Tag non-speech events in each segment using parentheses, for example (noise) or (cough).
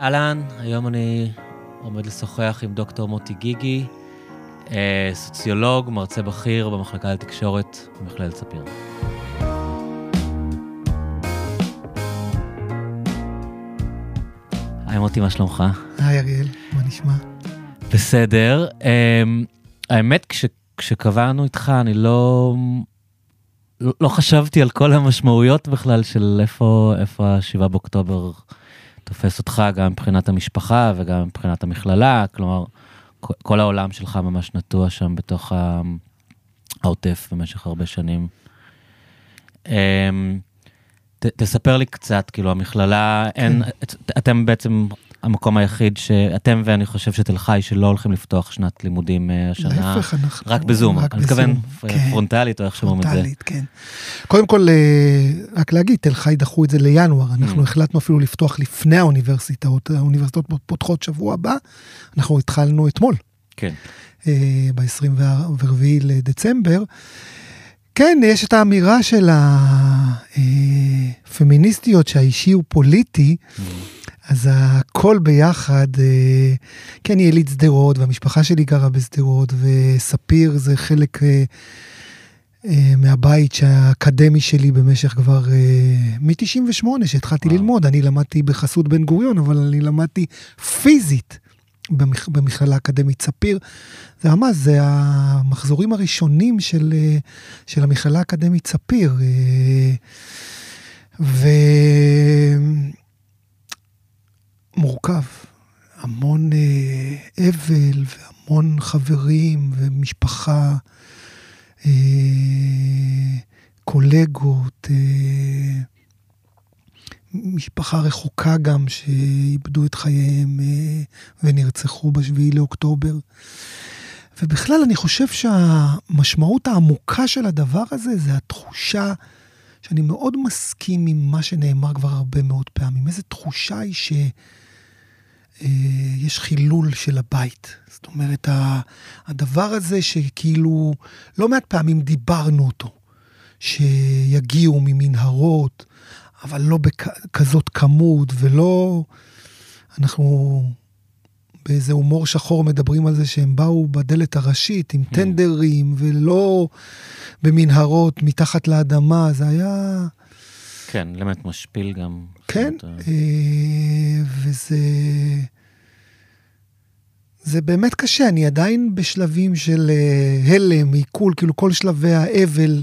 אהלן, היום אני עומד לשוחח עם דוקטור מוטי גיגי, אה, סוציולוג, מרצה בכיר במחלקה לתקשורת במכללת ספיר. היי מוטי, מה שלומך? היי אריאל, מה נשמע? בסדר. אה, האמת, כש, כשקבענו איתך, אני לא, לא, לא חשבתי על כל המשמעויות בכלל של איפה, איפה ה-7 באוקטובר תופס אותך, גם מבחינת המשפחה וגם מבחינת המכללה, כלומר, כל העולם שלך ממש נטוע שם בתוך העוטף במשך הרבה שנים. אמ, ת, תספר לי קצת, כאילו, המכללה, אין, כן. אתם בעצם המקום היחיד שאתם ואני חושב שתל חי שלא הולכים לפתוח שנת לימודים אה, השנה. להפך, אנחנו... רק בזום, רק אני מתכוון כן. פרונטלית או איך שאומרים את זה. פרונטלית, כן. קודם כל, אה, רק להגיד, תל חי דחו את זה לינואר, אנחנו mm. החלטנו אפילו לפתוח לפני האוניברסיטאות, האוניברסיטאות פותחות שבוע הבא, אנחנו התחלנו אתמול. כן. אה, ב-24 לדצמבר. כן, יש את האמירה של הפמיניסטיות שהאישי הוא פוליטי. Mm. אז הכל ביחד, אה, כן, היא יליד שדרות, והמשפחה שלי גרה בשדרות, וספיר זה חלק אה, אה, מהבית האקדמי שלי במשך כבר, מ-98, שהתחלתי וואו. ללמוד. אני למדתי בחסות בן גוריון, אבל אני למדתי פיזית במכ... במכללה האקדמית ספיר. זה ממש, זה המחזורים הראשונים של, של המכללה האקדמית ספיר. ו... מורכב. המון אה, אבל והמון חברים ומשפחה, אה, קולגות, אה, משפחה רחוקה גם שאיבדו את חייהם אה, ונרצחו בשביעי לאוקטובר. ובכלל, אני חושב שהמשמעות העמוקה של הדבר הזה זה התחושה שאני מאוד מסכים עם מה שנאמר כבר הרבה מאוד פעמים. איזו תחושה היא ש... אה, יש חילול של הבית. זאת אומרת, הדבר הזה שכאילו לא מעט פעמים דיברנו אותו, שיגיעו ממנהרות, אבל לא בכזאת כמות, ולא... אנחנו באיזה הומור שחור מדברים על זה שהם באו בדלת הראשית עם hmm. טנדרים, ולא במנהרות מתחת לאדמה, זה היה... כן, אלמנט משפיל גם. כן, אה, וזה... זה באמת קשה, אני עדיין בשלבים של אה, הלם, עיכול, כאילו כל שלבי האבל.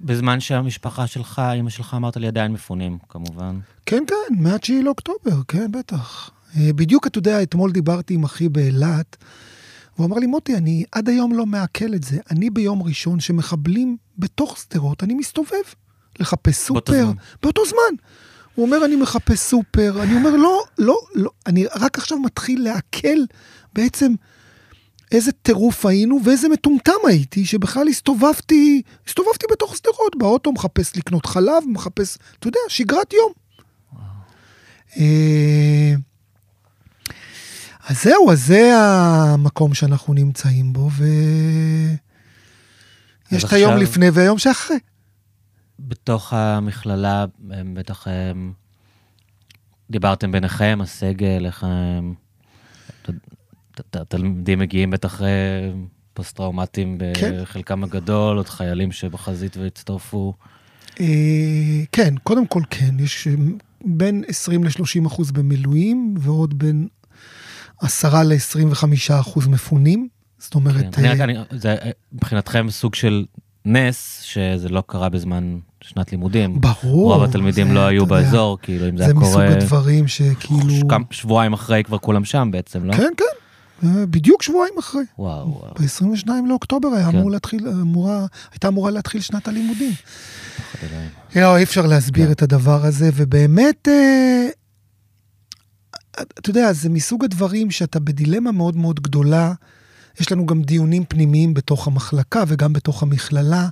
בזמן שהמשפחה שלך, אמא שלך, אמרת לי, עדיין מפונים, כמובן. כן, כן, מה-9 לאוקטובר, כן, בטח. אה, בדיוק, אתה יודע, אתמול דיברתי עם אחי באילת, והוא אמר לי, מוטי, אני עד היום לא מעכל את זה. אני ביום ראשון שמחבלים בתוך שדרות, אני מסתובב. לחפש סופר. באותו זמן. באותו זמן. הוא אומר, אני מחפש סופר. אני אומר, לא, לא, לא. אני רק עכשיו מתחיל לעכל בעצם איזה טירוף היינו ואיזה מטומטם הייתי, שבכלל הסתובבתי, הסתובבתי בתוך שדרות, באוטו, מחפש לקנות חלב, מחפש, אתה יודע, שגרת יום. אה, אז זהו, אז זה המקום שאנחנו נמצאים בו, ויש את היום לפני והיום שאחרי. בתוך המכללה, בטח דיברתם ביניכם, הסגל, איך התלמידים מגיעים בטח פוסט-טראומטיים כן. בחלקם הגדול, עוד חיילים שבחזית והצטרפו. אה, כן, קודם כל כן, יש בין 20 ל-30 אחוז במילואים, ועוד בין 10 ל-25 אחוז מפונים. זאת אומרת... כן, אני רק, אני, זה מבחינתכם סוג של נס שזה לא קרה בזמן שנת לימודים. ברור. רוב התלמידים זה, לא היו באזור, יודע, כאילו, אם זה היה קורה... זה מסוג הדברים שכאילו... שבועיים אחרי כבר כולם שם בעצם, לא? כן, כן. אה, בדיוק שבועיים אחרי. וואו, וואו. ב-22 לאוקטובר היה כן. אמור להתחיל, אמורה, הייתה אמורה להתחיל שנת הלימודים. לא, אי אפשר להסביר כן. את הדבר הזה, ובאמת, אה, אתה יודע, זה מסוג הדברים שאתה בדילמה מאוד מאוד גדולה. יש לנו גם דיונים פנימיים בתוך המחלקה וגם בתוך המכללה,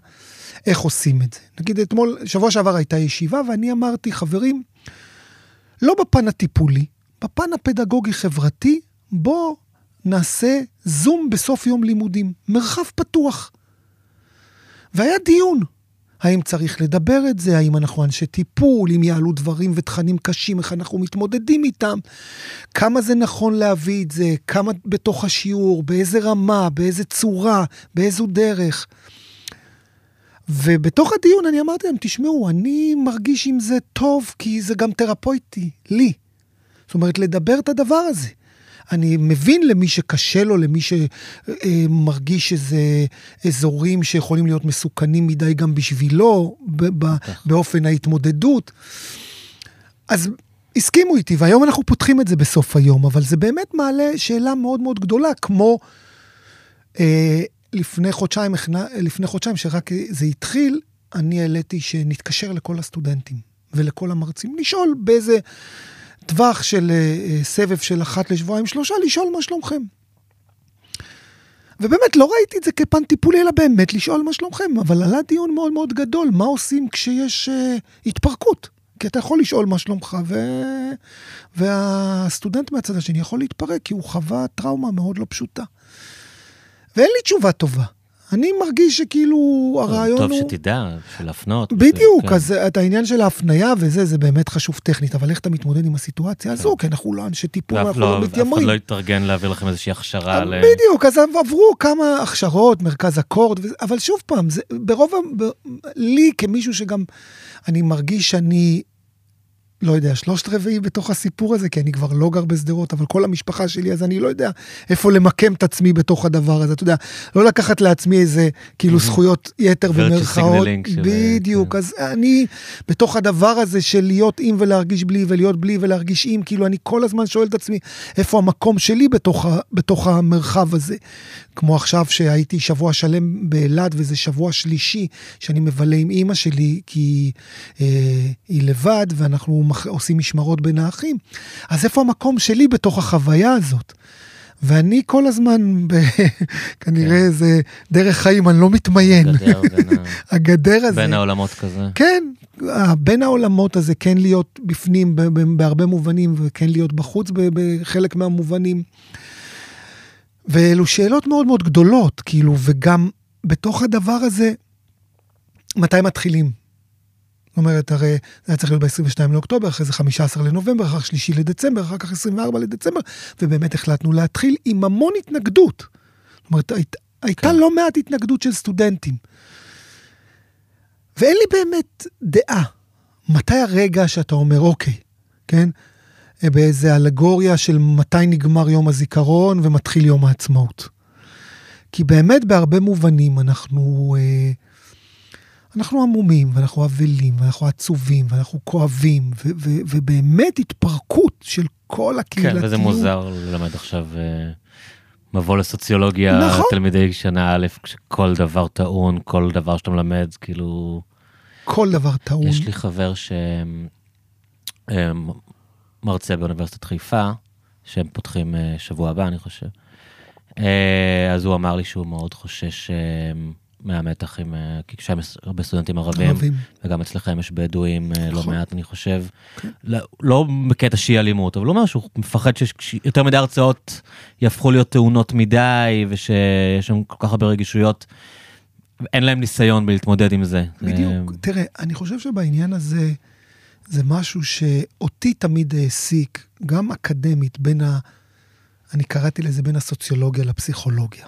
איך עושים את זה. נגיד אתמול, שבוע שעבר הייתה ישיבה ואני אמרתי, חברים, לא בפן הטיפולי, בפן הפדגוגי-חברתי, בוא נעשה זום בסוף יום לימודים, מרחב פתוח. והיה דיון. האם צריך לדבר את זה? האם אנחנו אנשי טיפול? אם יעלו דברים ותכנים קשים, איך אנחנו מתמודדים איתם? כמה זה נכון להביא את זה? כמה בתוך השיעור? באיזה רמה? באיזה צורה? באיזו דרך? ובתוך הדיון אני אמרתי להם, תשמעו, אני מרגיש עם זה טוב, כי זה גם תרפויטי, לי. זאת אומרת, לדבר את הדבר הזה. אני מבין למי שקשה לו, למי שמרגיש איזה אזורים שיכולים להיות מסוכנים מדי גם בשבילו, באופן ההתמודדות. אז הסכימו איתי, והיום אנחנו פותחים את זה בסוף היום, אבל זה באמת מעלה שאלה מאוד מאוד גדולה, כמו אה, לפני חודשיים, לפני חודשיים, שרק זה התחיל, אני העליתי שנתקשר לכל הסטודנטים ולכל המרצים, לשאול באיזה... טווח של uh, סבב של אחת לשבועיים, שלושה, לשאול מה שלומכם. ובאמת, לא ראיתי את זה כפן טיפולי, אלא באמת לשאול מה שלומכם. אבל עלה דיון מאוד מאוד גדול, מה עושים כשיש uh, התפרקות? כי אתה יכול לשאול מה שלומך, ו... והסטודנט מהצד השני יכול להתפרק, כי הוא חווה טראומה מאוד לא פשוטה. ואין לי תשובה טובה. אני מרגיש שכאילו הרעיון טוב הוא... טוב שתדע, של להפנות. בדיוק, כן. אז את העניין של ההפניה וזה, זה באמת חשוב טכנית, אבל איך אתה מתמודד עם הסיטואציה הזו? כן. כי אנחנו לא אנשי טיפול, אנחנו לא, לא מתיימרים. אף אחד לא יתארגן להעביר לכם איזושהי הכשרה ל... בדיוק, אז עברו כמה הכשרות, מרכז אקורד, אבל שוב פעם, זה ברוב, ב... לי כמישהו שגם, אני מרגיש שאני לא יודע, שלושת רבעי בתוך הסיפור הזה, כי אני כבר לא גר בשדרות, אבל כל המשפחה שלי, אז אני לא יודע איפה למקם את עצמי בתוך הדבר הזה. אתה יודע, לא לקחת לעצמי איזה, כאילו, זכויות יתר במרכאות. בדיוק, כן. אז אני, בתוך הדבר הזה של להיות עם ולהרגיש בלי, ולהיות בלי ולהרגיש עם, כאילו, אני כל הזמן שואל את עצמי, איפה המקום שלי בתוך, בתוך המרחב הזה. כמו עכשיו שהייתי שבוע שלם באילת, וזה שבוע שלישי שאני מבלה עם אימא שלי, כי אה, היא לבד, ואנחנו עושים משמרות בין האחים. אז איפה המקום שלי בתוך החוויה הזאת? ואני כל הזמן, ב... (laughs) כנראה כן. זה דרך חיים, אני לא מתמיין. הגדר, בין (laughs) הגדר הזה. בין העולמות כזה. כן, בין העולמות הזה כן להיות בפנים בהרבה מובנים, וכן להיות בחוץ בחלק מהמובנים. ואלו שאלות מאוד מאוד גדולות, כאילו, וגם בתוך הדבר הזה, מתי מתחילים? זאת אומרת, הרי זה היה צריך להיות ב-22 לאוקטובר, אחרי זה 15 לנובמבר, אחר כך שלישי לדצמבר, אחר כך 24 לדצמבר, ובאמת החלטנו להתחיל עם המון התנגדות. זאת אומרת, היית, הייתה כן. לא מעט התנגדות של סטודנטים. ואין לי באמת דעה. מתי הרגע שאתה אומר, אוקיי, כן? באיזה אלגוריה של מתי נגמר יום הזיכרון ומתחיל יום העצמאות. כי באמת בהרבה מובנים אנחנו, אה, אנחנו עמומים ואנחנו אבלים ואנחנו עצובים ואנחנו כואבים ו- ו- ובאמת התפרקות של כל הקהילתיות. כן, וזה מוזר ללמד עכשיו אה, מבוא לסוציולוגיה, נכון. תלמידי שנה א', כשכל דבר טעון, כל דבר שאתה מלמד, כאילו... כל דבר טעון. יש לי חבר ש... אה, באוניברסיטת חיפה, שהם פותחים אה, שבוע הבא, אני חושב. אז הוא אמר לי שהוא מאוד חושש מהמתח עם, כי כשהם הרבה סטודנטים ערבים, ערבים, וגם אצלכם יש בדואים לא נכון. מעט, אני חושב. כן. לא, לא בקטע שהיא אלימות, אבל הוא אומר שהוא מפחד שיותר מדי הרצאות יהפכו להיות תאונות מדי, ושיש שם כל כך הרבה רגישויות. אין להם ניסיון בלהתמודד עם זה. בדיוק. תראה, אני חושב שבעניין הזה, זה משהו שאותי תמיד העסיק, גם אקדמית, בין ה... אני קראתי לזה בין הסוציולוגיה לפסיכולוגיה.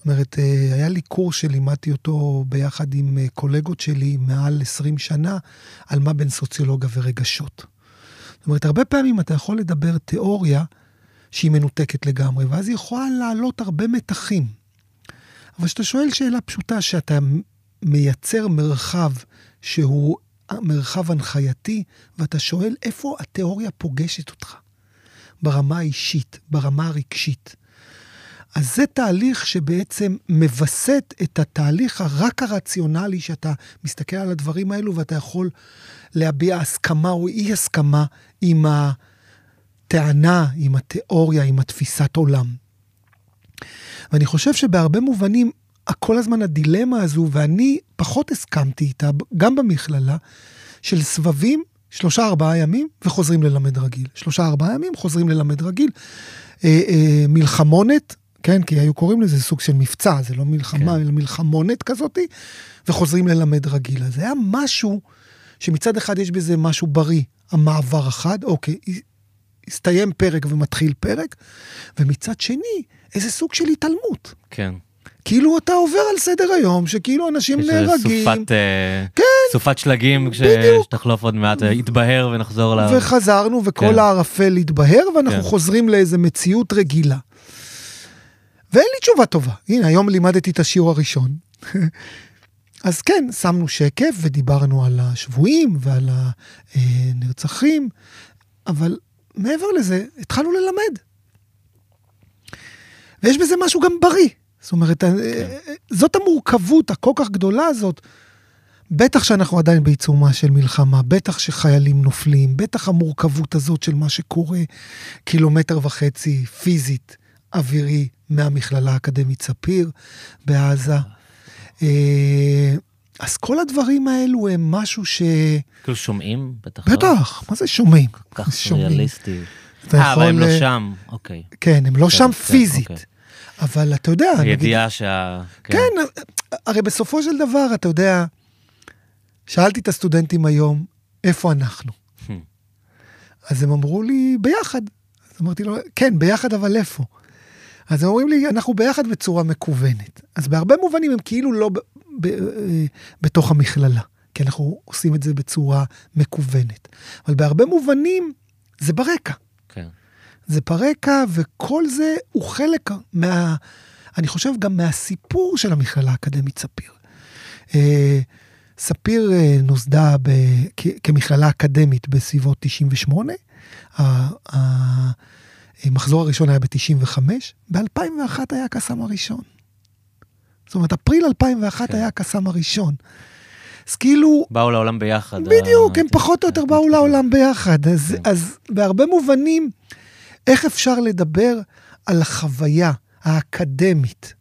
זאת אומרת, אה, היה לי קורס שלימדתי אותו ביחד עם אה, קולגות שלי מעל 20 שנה, על מה בין סוציולוגיה ורגשות. זאת אומרת, הרבה פעמים אתה יכול לדבר תיאוריה שהיא מנותקת לגמרי, ואז היא יכולה לעלות הרבה מתחים. אבל כשאתה שואל שאלה פשוטה, שאתה מייצר מרחב שהוא מרחב הנחייתי, ואתה שואל איפה התיאוריה פוגשת אותך. ברמה האישית, ברמה הרגשית. אז זה תהליך שבעצם מווסת את התהליך הרק הרציונלי, שאתה מסתכל על הדברים האלו ואתה יכול להביע הסכמה או אי הסכמה עם הטענה, עם התיאוריה, עם התפיסת עולם. ואני חושב שבהרבה מובנים כל הזמן הדילמה הזו, ואני פחות הסכמתי איתה, גם במכללה, של סבבים, שלושה ארבעה ימים, וחוזרים ללמד רגיל. שלושה ארבעה ימים, חוזרים ללמד רגיל. אה, אה, מלחמונת, כן? כי היו קוראים לזה סוג של מבצע, זה לא מלחמה, כן. אלא מלחמונת כזאתי, וחוזרים ללמד רגיל. אז היה משהו שמצד אחד יש בזה משהו בריא, המעבר החד, אוקיי, הסתיים פרק ומתחיל פרק, ומצד שני, איזה סוג של התעלמות. כן. כאילו אתה עובר על סדר היום, שכאילו אנשים נהרגים, סופת, אה, כן. סופת שלגים, בדיוק. שתחלוף עוד מעט, אה, יתבהר ונחזור ל... וחזרנו, וכל כן. הערפל התבהר, ואנחנו כן. חוזרים לאיזה מציאות רגילה. ואין לי תשובה טובה. הנה, היום לימדתי את השיעור הראשון. (laughs) אז כן, שמנו שקף ודיברנו על השבויים ועל הנרצחים, אבל מעבר לזה, התחלנו ללמד. ויש בזה משהו גם בריא. זאת אומרת, כן. זאת המורכבות הכל כך גדולה הזאת. בטח שאנחנו עדיין בעיצומה של מלחמה, בטח שחיילים נופלים, בטח המורכבות הזאת של מה שקורה קילומטר וחצי פיזית, אווירי, מהמכללה האקדמית ספיר בעזה. אה, אז כל הדברים האלו הם משהו ש... כאילו שומעים? בטח. לא? בטח, מה זה שומעים? כל כך. ריאליסטי. אה, אבל הם לא אה, שם, אוקיי. כן, הם לא שם פיזית. אוקיי. אבל אתה יודע, הידיעה שה... כן, הרי בסופו של דבר, אתה יודע, שאלתי את הסטודנטים היום, איפה אנחנו? Hmm. אז הם אמרו לי, ביחד. אז אמרתי לו, כן, ביחד, אבל איפה? אז הם אומרים לי, אנחנו ביחד בצורה מקוונת. אז בהרבה מובנים הם כאילו לא ב- ב- אה, בתוך המכללה, כי אנחנו עושים את זה בצורה מקוונת. אבל בהרבה מובנים זה ברקע. כן. זה ברקע, וכל זה הוא חלק מה... אני חושב גם מהסיפור של המכללה האקדמית ספיר. אה, ספיר אה, נוסדה ב, כ, כמכללה אקדמית בסביבות 98. המחזור הראשון היה ב-95. ב-2001 היה הקסאם הראשון. זאת אומרת, אפריל 2001 כן. היה הקסאם הראשון. אז כאילו, באו לעולם ביחד. בדיוק, ה- הם פחות או יותר באו לעולם ביחד. אז, אז בהרבה מובנים, איך אפשר לדבר על החוויה האקדמית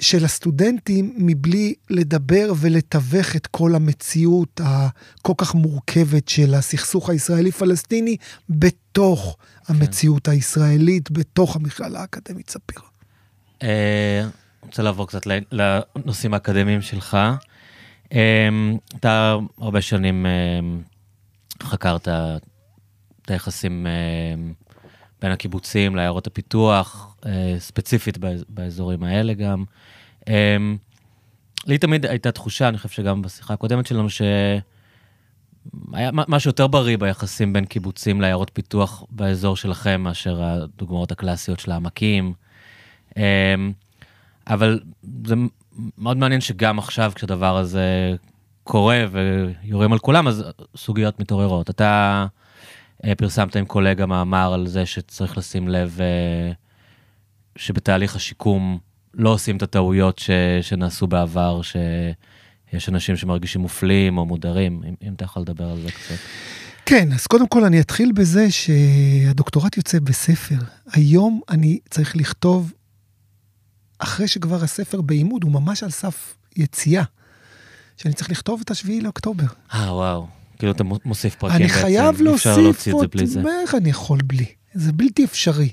של הסטודנטים מבלי לדבר ולתווך את כל המציאות הכל כך מורכבת של הסכסוך הישראלי-פלסטיני בתוך המציאות הישראלית, בתוך המכללה האקדמית ספיר. אה, רוצה לעבור קצת לנושאים האקדמיים שלך. אה, אתה הרבה שנים אה, חקרת את היחסים אה, בין הקיבוצים לעיירות הפיתוח, אה, ספציפית באז- באזורים האלה גם. אה, לי תמיד הייתה תחושה, אני חושב שגם בשיחה הקודמת שלנו, שהיה משהו יותר בריא ביחסים בין קיבוצים לעיירות פיתוח באזור שלכם, מאשר הדוגמאות הקלאסיות של העמקים. אמ, אבל זה מאוד מעניין שגם עכשיו, כשהדבר הזה קורה ויורים על כולם, אז סוגיות מתעוררות. אתה פרסמת עם קולגה מאמר על זה שצריך לשים לב אה, שבתהליך השיקום לא עושים את הטעויות ש, שנעשו בעבר, שיש אנשים שמרגישים מופלים או מודרים, אם, אם אתה יכול לדבר על זה קצת. כן, אז קודם כל אני אתחיל בזה שהדוקטורט יוצא בספר. היום אני צריך לכתוב, אחרי שכבר הספר בעימוד, הוא ממש על סף יציאה, שאני צריך לכתוב את השביעי לאוקטובר. אה, וואו. כאילו אתה מוסיף פרקים אני בעצם, חייב להוסיף עוד. איך אני יכול בלי? זה בלתי אפשרי.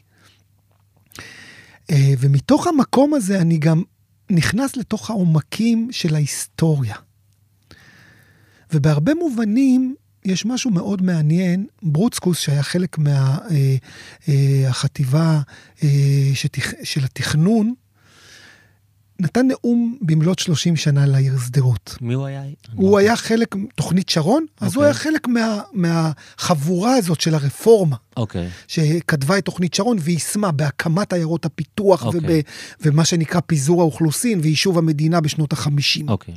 אה, ומתוך המקום הזה אני גם נכנס לתוך העומקים של ההיסטוריה. ובהרבה מובנים יש משהו מאוד מעניין, ברוצקוס, שהיה חלק מהחטיבה של התכנון, נתן נאום במלאת 30 שנה לעיר שדרות. מי הוא היה? הוא היה חלק, תוכנית שרון, אז הוא אוקיי. היה חלק מה, מהחבורה הזאת של הרפורמה, אוקיי. שכתבה את תוכנית שרון ויישמה בהקמת עיירות הפיתוח אוקיי. וב, ומה שנקרא פיזור האוכלוסין ויישוב המדינה בשנות ה-50. אוקיי.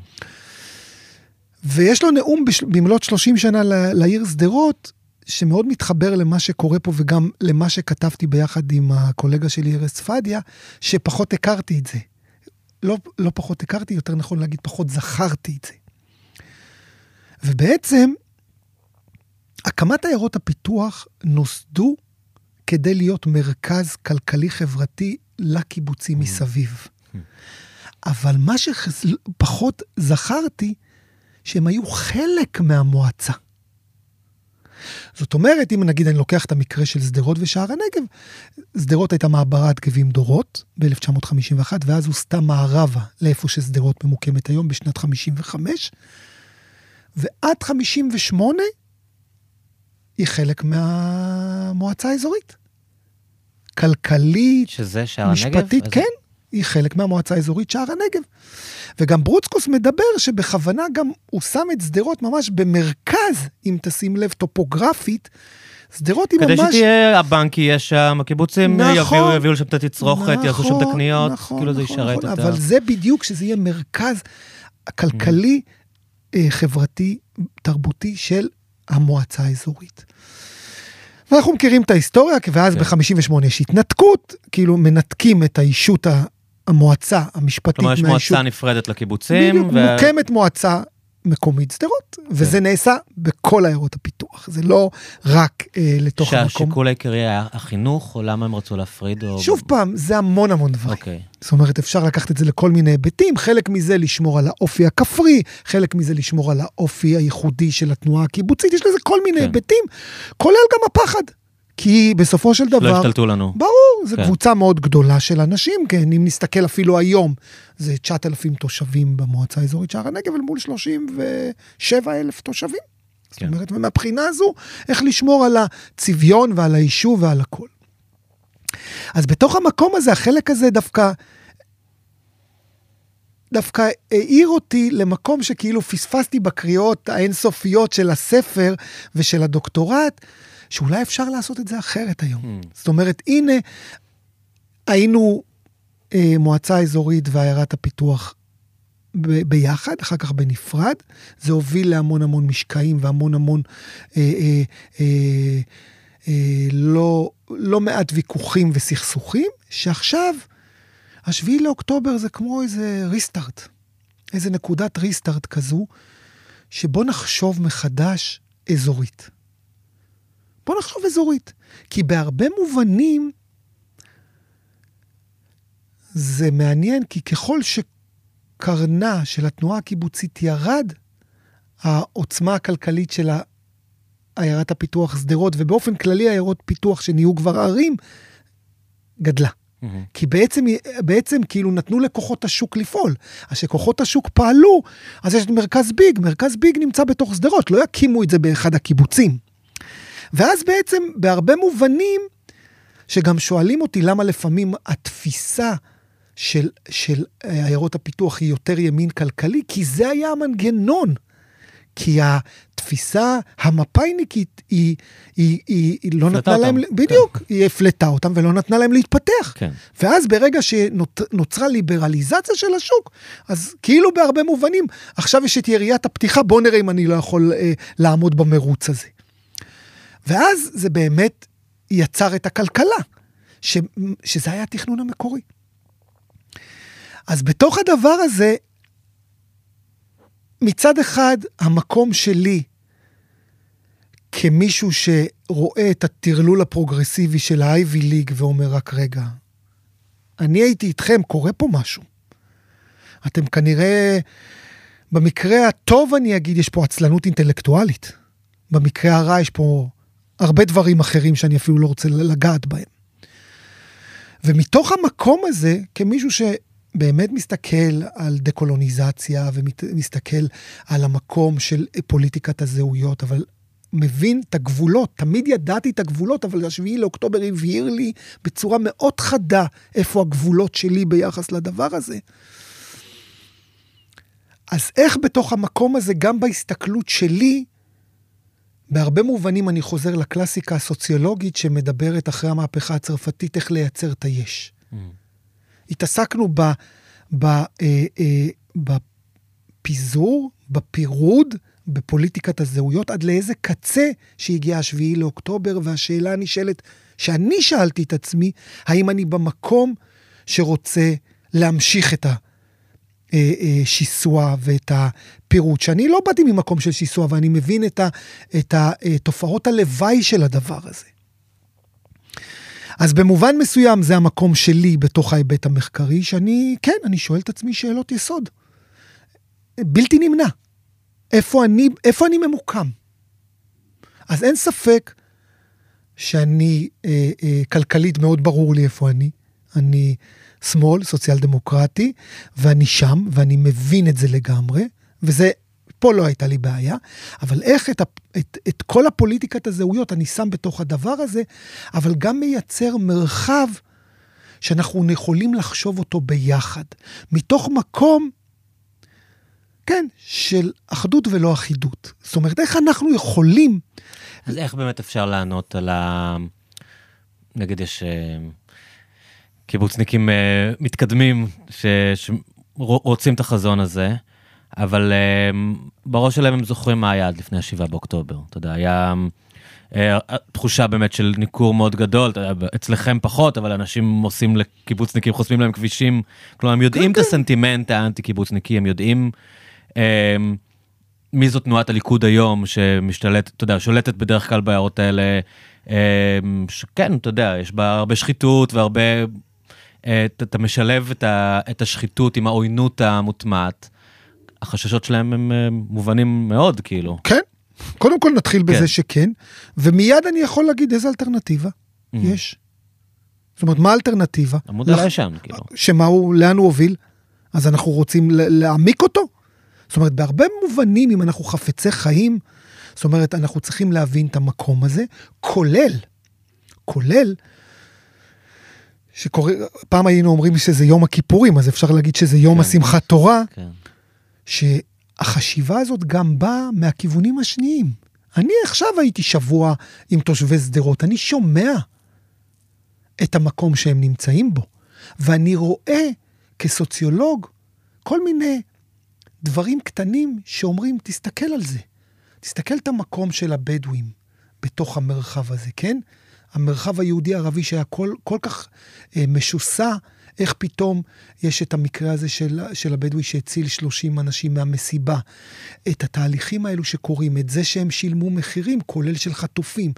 ויש לו נאום בש... במלאת 30 שנה לעיר שדרות, שמאוד מתחבר למה שקורה פה וגם למה שכתבתי ביחד עם הקולגה שלי ארז צפדיה, שפחות הכרתי את זה. לא, לא פחות הכרתי, יותר נכון להגיד, פחות זכרתי את זה. ובעצם, הקמת עיירות הפיתוח נוסדו כדי להיות מרכז כלכלי-חברתי לקיבוצים מסביב. אבל מה שפחות זכרתי, שהם היו חלק מהמועצה. זאת אומרת, אם נגיד אני לוקח את המקרה של שדרות ושער הנגב, שדרות הייתה מעברת גבים דורות ב-1951, ואז הוסתה מערבה לאיפה ששדרות ממוקמת היום בשנת 55, ועד 58 היא חלק מהמועצה האזורית. כלכלית, שזה שער משפטית, הנגב? כן, היא חלק מהמועצה האזורית שער הנגב. וגם ברוצקוס מדבר שבכוונה גם הוא שם את שדרות ממש במרכז, אם תשים לב, טופוגרפית. שדרות היא כדי ממש... כדי שתהיה, הבנק יהיה שם, הקיבוצים נכון, יביאו, יביאו לשם את התצרוכת, נכון, יעשו שם את הקניות, נכון, כאילו זה נכון, ישרת נכון, את אבל. זה בדיוק, שזה יהיה מרכז כלכלי, אה, חברתי, תרבותי של המועצה האזורית. ואנחנו מכירים את ההיסטוריה, ואז כן. ב-58 יש התנתקות, כאילו מנתקים את האישות, המועצה המשפטית כלומר, יש. מועצה נפרדת לקיבוצים, בדיוק, מוקמת מועצה מקומית שדרות, וזה נעשה בכל עיירות הפיתוח, זה לא רק אה, לתוך המקום. שהשיקול העיקרי היה החינוך, או למה הם רצו להפריד? או... שוב פעם, זה המון המון דברים. אוקיי. זאת אומרת, אפשר לקחת את זה לכל מיני היבטים, חלק מזה לשמור על האופי הכפרי, חלק מזה לשמור על האופי הייחודי של התנועה הקיבוצית, יש לזה כל מיני כן. היבטים, כולל גם הפחד. כי בסופו של לא דבר, השתלטו לנו. ברור, זו כן. קבוצה מאוד גדולה של אנשים, כן, אם נסתכל אפילו היום, זה 9,000 תושבים במועצה האזורית שער הנגב, אל מול 37,000 תושבים. זאת כן. אומרת, ומהבחינה הזו, איך לשמור על הצביון ועל היישוב ועל הכל. אז בתוך המקום הזה, החלק הזה דווקא, דווקא העיר אותי למקום שכאילו פספסתי בקריאות האינסופיות של הספר ושל הדוקטורט, שאולי אפשר לעשות את זה אחרת היום. Hmm. זאת אומרת, הנה, היינו אה, מועצה אזורית ועיירת הפיתוח ב- ביחד, אחר כך בנפרד. זה הוביל להמון המון משקעים והמון המון אה, אה, אה, אה, לא, לא מעט ויכוחים וסכסוכים, שעכשיו, השביעי לאוקטובר זה כמו איזה ריסטארט, איזה נקודת ריסטארט כזו, שבוא נחשוב מחדש אזורית. בוא נחשוב אזורית. כי בהרבה מובנים זה מעניין, כי ככל שקרנה של התנועה הקיבוצית ירד, העוצמה הכלכלית של עיירת הפיתוח שדרות, ובאופן כללי עיירות פיתוח שנהיו כבר ערים, גדלה. מהמם. כי בעצם, בעצם כאילו נתנו לכוחות השוק לפעול. אז כשכוחות השוק פעלו, אז יש את מרכז ביג, מרכז ביג נמצא בתוך שדרות, לא יקימו את זה באחד הקיבוצים. ואז בעצם בהרבה מובנים, שגם שואלים אותי למה לפעמים התפיסה של, של אה, עיירות הפיתוח היא יותר ימין כלכלי, כי זה היה המנגנון. כי התפיסה המפא"יניקית היא, היא, היא, היא לא נתנה להם, אותם. בדיוק, היא הפלטה אותם ולא נתנה להם להתפתח. כן. ואז ברגע שנוצרה ליברליזציה של השוק, אז כאילו בהרבה מובנים, עכשיו יש את יריית הפתיחה, בוא נראה אם אני לא יכול אה, לעמוד במרוץ הזה. ואז זה באמת יצר את הכלכלה, ש, שזה היה התכנון המקורי. אז בתוך הדבר הזה, מצד אחד, המקום שלי, כמישהו שרואה את הטרלול הפרוגרסיבי של האייבי ליג ואומר, רק רגע, אני הייתי איתכם, קורה פה משהו. אתם כנראה, במקרה הטוב אני אגיד, יש פה עצלנות אינטלקטואלית. במקרה הרע יש פה הרבה דברים אחרים שאני אפילו לא רוצה לגעת בהם. ומתוך המקום הזה, כמישהו שבאמת מסתכל על דקולוניזציה ומסתכל על המקום של פוליטיקת הזהויות, אבל מבין את הגבולות, תמיד ידעתי את הגבולות, אבל השביעי לאוקטובר הבהיר לי בצורה מאוד חדה איפה הגבולות שלי ביחס לדבר הזה. אז איך בתוך המקום הזה, גם בהסתכלות שלי, בהרבה מובנים אני חוזר לקלאסיקה הסוציולוגית שמדברת אחרי המהפכה הצרפתית, איך לייצר את היש. Mm. התעסקנו ב, ב, אה, אה, בפיזור, בפירוד, בפוליטיקת הזהויות, עד לאיזה קצה שהגיע השביעי לאוקטובר, והשאלה הנשאלת, שאני שאלתי את עצמי, האם אני במקום שרוצה להמשיך את השיסוע ואת הפירוט, שאני לא באתי ממקום של שיסוע, ואני מבין את, ה, את התופעות הלוואי של הדבר הזה. אז במובן מסוים זה המקום שלי בתוך ההיבט המחקרי, שאני, כן, אני שואל את עצמי שאלות יסוד. בלתי נמנע. איפה אני, איפה אני ממוקם? אז אין ספק שאני, אה, אה, כלכלית מאוד ברור לי איפה אני. אני שמאל, סוציאל דמוקרטי, ואני שם, ואני מבין את זה לגמרי, וזה, פה לא הייתה לי בעיה, אבל איך את, את, את כל הפוליטיקת הזהויות אני שם בתוך הדבר הזה, אבל גם מייצר מרחב שאנחנו יכולים לחשוב אותו ביחד, מתוך מקום, כן, של אחדות ולא אחידות. זאת אומרת, איך אנחנו יכולים... אז איך באמת אפשר לענות על ה... נגיד יש אה, קיבוצניקים אה, מתקדמים שרוצים את החזון הזה, אבל אה, בראש שלהם הם זוכרים מה היה עד לפני ה-7 באוקטובר. אתה יודע, היה אה, תחושה באמת של ניכור מאוד גדול, אתה יודע, אצלכם פחות, אבל אנשים עושים לקיבוצניקים, חוסמים להם כבישים. כלומר, הם יודעים את כן. הסנטימנט האנטי-קיבוצניקי, הם יודעים אה, מי זו תנועת הליכוד היום, שמשתלטת, אתה יודע, שולטת בדרך כלל בעיירות האלה. שכן, אתה יודע, יש בה הרבה שחיתות והרבה... אה, אתה אתה משלב את ה- את השחיתות עם העוינות המוטמעת. החששות שלהם הם אה, מובנים מאוד, כאילו. כן, קודם כל נתחיל בזה כן. שכן, ומיד אני יכול להגיד איזה אלטרנטיבה Mm. יש. זאת אומרת, מה האלטרנטיבה? המודל לח- הישן, כאילו. שמה הוא, לאן הוא הוביל? אז אנחנו רוצים להעמיק אותו? זאת אומרת, בהרבה מובנים, אם אנחנו חפצי חיים, זאת אומרת, אנחנו צריכים להבין את המקום הזה, כולל, כולל, שקורא, פעם היינו אומרים שזה יום הכיפורים, אז אפשר להגיד שזה יום כן. השמחת תורה, כן. שהחשיבה הזאת גם באה מהכיוונים השניים. אני עכשיו הייתי שבוע עם תושבי שדרות, אני שומע את המקום שהם נמצאים בו, ואני רואה כסוציולוג כל מיני דברים קטנים שאומרים, תסתכל על זה. תסתכל את המקום של הבדואים בתוך המרחב הזה, כן? המרחב היהודי-ערבי שהיה כל, כל כך אה, משוסע, איך פתאום יש את המקרה הזה של, של הבדואי שהציל 30 אנשים מהמסיבה. את התהליכים האלו שקורים, את זה שהם שילמו מחירים, כולל של חטופים.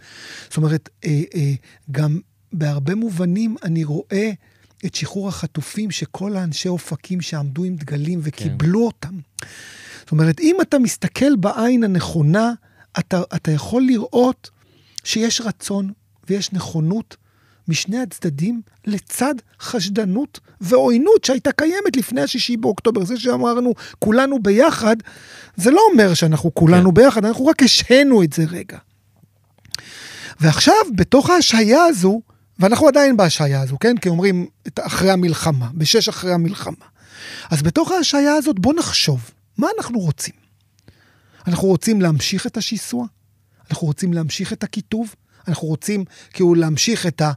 זאת אומרת, אה, אה, גם בהרבה מובנים אני רואה את שחרור החטופים, שכל האנשי אופקים שעמדו עם דגלים וקיבלו כן. אותם. זאת אומרת, אם אתה מסתכל בעין הנכונה, אתה, אתה יכול לראות שיש רצון ויש נכונות משני הצדדים לצד חשדנות ועוינות שהייתה קיימת לפני השישי באוקטובר. זה שאמרנו כולנו ביחד, זה לא אומר שאנחנו כולנו כן. ביחד, אנחנו רק השהינו את זה רגע. ועכשיו, בתוך ההשהיה הזו, ואנחנו עדיין בהשהיה הזו, כן? כי אומרים אחרי המלחמה, בשש אחרי המלחמה. אז בתוך ההשהיה הזאת בוא נחשוב, מה אנחנו רוצים? אנחנו רוצים להמשיך את השיסוע? אנחנו רוצים להמשיך את הקיטוב? אנחנו רוצים כאילו להמשיך את ה...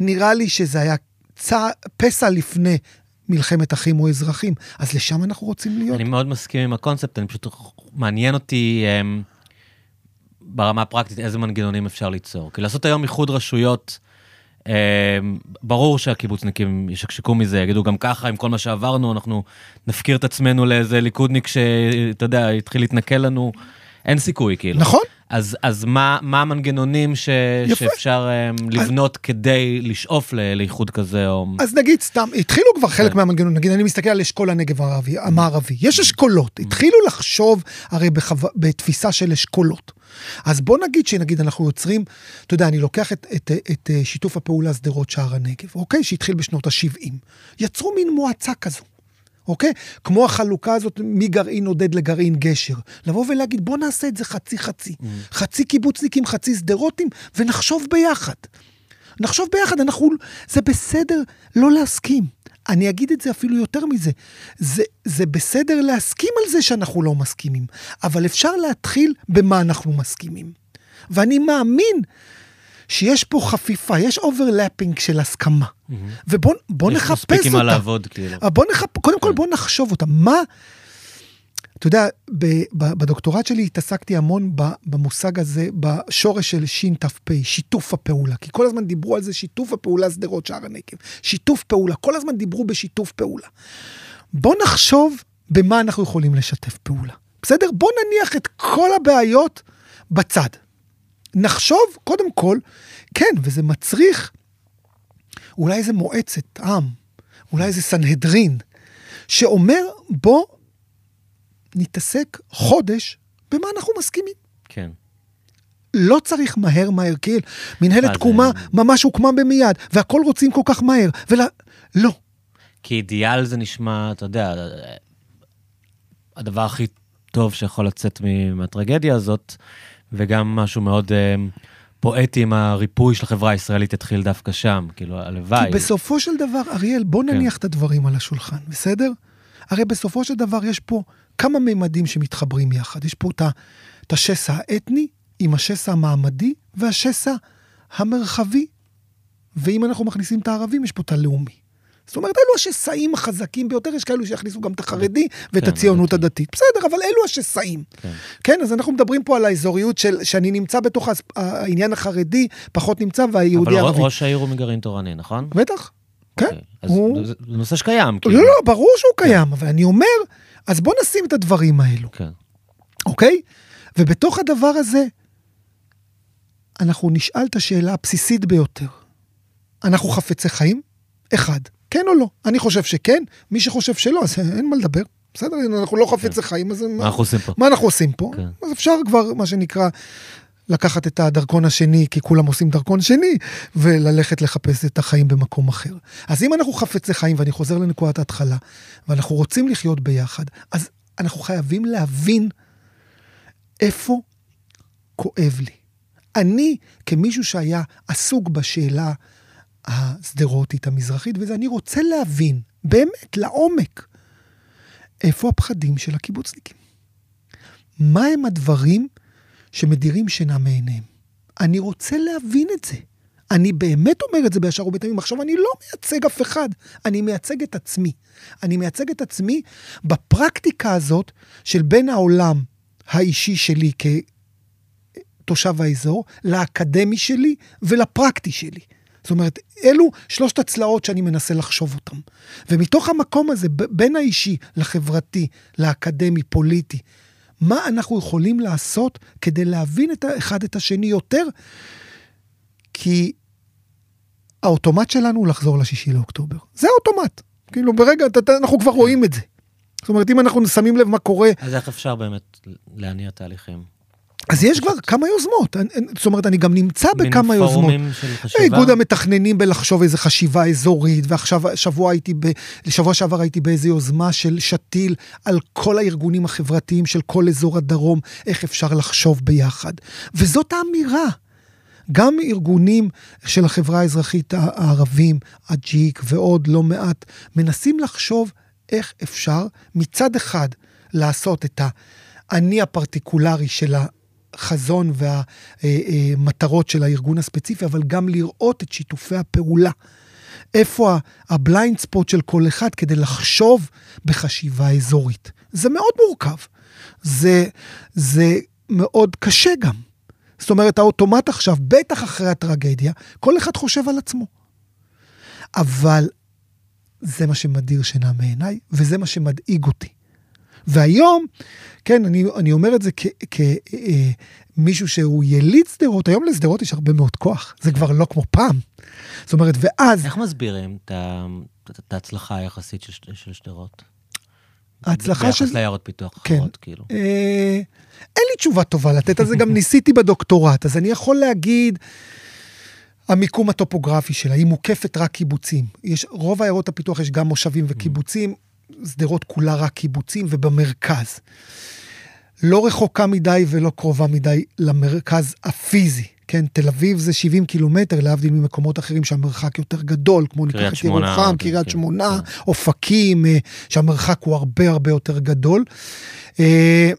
נראה לי שזה היה צע... פסע לפני מלחמת אחים או אזרחים, אז לשם אנחנו רוצים להיות. אני מאוד מסכים עם הקונספט, אני פשוט, מעניין אותי um, ברמה הפרקטית איזה מנגנונים אפשר ליצור. כי לעשות היום איחוד רשויות, um, ברור שהקיבוצניקים ישקשקו מזה, יגידו גם ככה, עם כל מה שעברנו, אנחנו נפקיר את עצמנו לאיזה ליכודניק שאתה יודע, יתחיל להתנכל לנו. אין סיכוי, כאילו. נכון. אז, אז מה, מה המנגנונים ש, שאפשר um, לבנות אז... כדי לשאוף ל, לאיחוד כזה? או... אז נגיד סתם, התחילו כבר חלק כן. מהמנגנונים, נגיד אני מסתכל על אשכול הנגב הערבי, המערבי, יש אשכולות, התחילו לחשוב הרי בחו... בתפיסה של אשכולות. אז בוא נגיד שנגיד אנחנו יוצרים, אתה יודע, אני לוקח את, את, את, את שיתוף הפעולה שדרות שער הנגב, אוקיי? שהתחיל בשנות ה-70. יצרו מין מועצה כזו. אוקיי? כמו החלוקה הזאת מגרעין עודד לגרעין גשר. לבוא ולהגיד, בוא נעשה את זה חצי-חצי. Mm. חצי קיבוצניקים, חצי שדרותים, ונחשוב ביחד. נחשוב ביחד, אנחנו... זה בסדר לא להסכים. אני אגיד את זה אפילו יותר מזה. זה, זה בסדר להסכים על זה שאנחנו לא מסכימים, אבל אפשר להתחיל במה אנחנו מסכימים. ואני מאמין שיש פה חפיפה, יש overlapping של הסכמה. Mm-hmm. ובוא נחפש אותה. יש מספיק עם מה לעבוד, כאילו. בוא נחפ... קודם כל בוא נחשוב אותה. מה... אתה יודע, בדוקטורט שלי התעסקתי המון במושג הזה, בשורש של שת"פ, שיתוף הפעולה. כי כל הזמן דיברו על זה, שיתוף הפעולה שדרות שער הנגב. שיתוף פעולה, כל הזמן דיברו בשיתוף פעולה. בוא נחשוב במה אנחנו יכולים לשתף פעולה. בסדר? בוא נניח את כל הבעיות בצד. נחשוב, קודם כל, כן, וזה מצריך אולי איזה מועצת עם, אולי איזה סנהדרין, שאומר, בוא נתעסק חודש במה אנחנו מסכימים. כן. לא צריך מהר מהר, כאילו, מנהלת תקומה זה... ממש הוקמה במיד, והכל רוצים כל כך מהר, ולא, לא. כי אידיאל זה נשמע, אתה יודע, הדבר הכי טוב שיכול לצאת מהטרגדיה הזאת, וגם משהו מאוד uh, פואטי עם הריפוי של החברה הישראלית יתחיל דווקא שם, כאילו, הלוואי. כי בסופו של דבר, אריאל, בוא כן. נניח כן. את הדברים על השולחן, בסדר? הרי בסופו של דבר יש פה כמה מימדים שמתחברים יחד. יש פה את השסע האתני עם השסע המעמדי והשסע המרחבי. ואם אנחנו מכניסים את הערבים, יש פה את הלאומי. זאת אומרת, אלו השסעים החזקים ביותר, יש כאלו שיכניסו גם את החרדי ואת כן, הציונות כן. הדתית. בסדר, אבל אלו השסעים. כן. כן, אז אנחנו מדברים פה על האזוריות של, שאני נמצא בתוך העניין החרדי, פחות נמצא, והיהודי הערבי. אבל ראש העיר הוא מגרעין תורני, נכון? בטח, כן. אוקיי, אז הוא... זה נושא שקיים. כאילו. לא, לא, ברור שהוא כן. קיים, אבל אני אומר, אז בוא נשים את הדברים האלו. כן. אוקיי? ובתוך הדבר הזה, אנחנו נשאל את השאלה הבסיסית ביותר. אנחנו חפצי חיים? אחד. כן או לא? אני חושב שכן, מי שחושב שלא, אז אין מה לדבר. בסדר, אנחנו לא חפצי כן. חיים, אז מה אנחנו עושים פה? מה אנחנו עושים פה? כן. אז אפשר כבר, מה שנקרא, לקחת את הדרכון השני, כי כולם עושים דרכון שני, וללכת לחפש את החיים במקום אחר. אז אם אנחנו חפצי חיים, ואני חוזר לנקודת ההתחלה, ואנחנו רוצים לחיות ביחד, אז אנחנו חייבים להבין איפה כואב לי. אני, כמישהו שהיה עסוק בשאלה השדרותית המזרחית, וזה אני רוצה להבין, באמת, לעומק, איפה הפחדים של הקיבוצניקים. מה הם הדברים שמדירים שינה מעיניהם? אני רוצה להבין את זה. אני באמת אומר את זה בישר ובתמים. עכשיו, אני לא מייצג אף אחד, אני מייצג את עצמי. אני מייצג את עצמי בפרקטיקה הזאת של בין העולם האישי שלי כתושב האזור, לאקדמי שלי ולפרקטי שלי. זאת אומרת, אלו שלושת הצלעות שאני מנסה לחשוב אותן. ומתוך המקום הזה, בין האישי לחברתי, לאקדמי, פוליטי, מה אנחנו יכולים לעשות כדי להבין את האחד את השני יותר? כי האוטומט שלנו הוא לחזור לשישי לאוקטובר. זה האוטומט. כאילו, ברגע, אנחנו כבר רואים את זה. זאת אומרת, אם אנחנו שמים לב מה קורה... אז איך אפשר באמת להניע תהליכים? אז יש כבר כמה יוזמות, זאת אומרת, אני גם נמצא בכמה יוזמות. מין פורומים של חשיבה? איגוד המתכננים בלחשוב איזה חשיבה אזורית, ועכשיו, שבוע הייתי, ב, שבוע שעבר הייתי באיזה יוזמה של שתיל על כל הארגונים החברתיים של כל אזור הדרום, איך אפשר לחשוב ביחד. וזאת האמירה. גם ארגונים של החברה האזרחית הערבים, הג'יק ועוד לא מעט, מנסים לחשוב איך אפשר מצד אחד לעשות את האני הפרטיקולרי של החזון והמטרות של הארגון הספציפי, אבל גם לראות את שיתופי הפעולה. איפה ה blind spot של כל אחד כדי לחשוב בחשיבה אזורית. זה מאוד מורכב. זה, זה מאוד קשה גם. זאת אומרת, האוטומט עכשיו, בטח אחרי הטרגדיה, כל אחד חושב על עצמו. אבל זה מה שמדיר שינה מעיניי, וזה מה שמדאיג אותי. והיום, כן, אני, אני אומר את זה כמישהו אה, שהוא יליד שדרות, היום לשדרות יש הרבה מאוד כוח, זה כבר לא כמו פעם. זאת אומרת, ואז... איך מסבירים את ההצלחה היחסית של שדרות? ההצלחה של... ביחס לעיירות פיתוח כן. אחרות, כאילו. אה, אין לי תשובה טובה לתת על זה, גם (laughs) ניסיתי בדוקטורט, אז אני יכול להגיד... המיקום הטופוגרפי שלה, היא מוקפת רק קיבוצים. יש, רוב עיירות הפיתוח יש גם מושבים וקיבוצים, שדרות כולה רק קיבוצים ובמרכז. לא רחוקה מדי ולא קרובה מדי למרכז הפיזי. כן, תל אביב זה 70 קילומטר, להבדיל ממקומות אחרים שהמרחק יותר גדול, כמו ניקח את ירוחם, קריית כן, שמונה, כן. אופקים, אה, שהמרחק הוא הרבה הרבה יותר גדול. אה,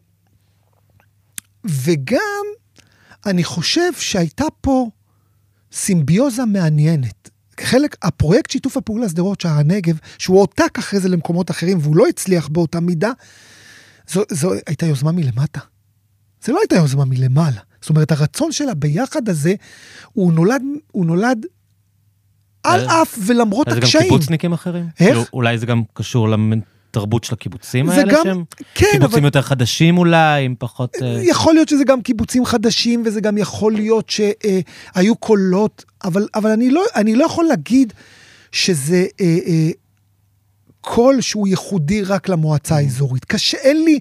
וגם, אני חושב שהייתה פה סימביוזה מעניינת. חלק, הפרויקט שיתוף הפעולה שדרות שער הנגב, שהוא הועתק אחרי זה למקומות אחרים והוא לא הצליח באותה מידה, זו, זו הייתה יוזמה מלמטה. זה לא הייתה יוזמה מלמעלה. זאת אומרת, הרצון של הביחד הזה, הוא נולד, הוא נולד על אף ולמרות הקשיים. זה גם קיבוצניקים אחרים? איך? כאילו, אולי זה גם קשור התרבות של הקיבוצים האלה גם, שהם? כן, קיבוצים אבל... יותר חדשים אולי, עם פחות... אה, יכול להיות שזה גם קיבוצים חדשים, וזה גם יכול להיות שהיו אה, קולות, אבל, אבל אני, לא, אני לא יכול להגיד שזה אה, אה, קול שהוא ייחודי רק למועצה. האזורית. קשה, אין לי,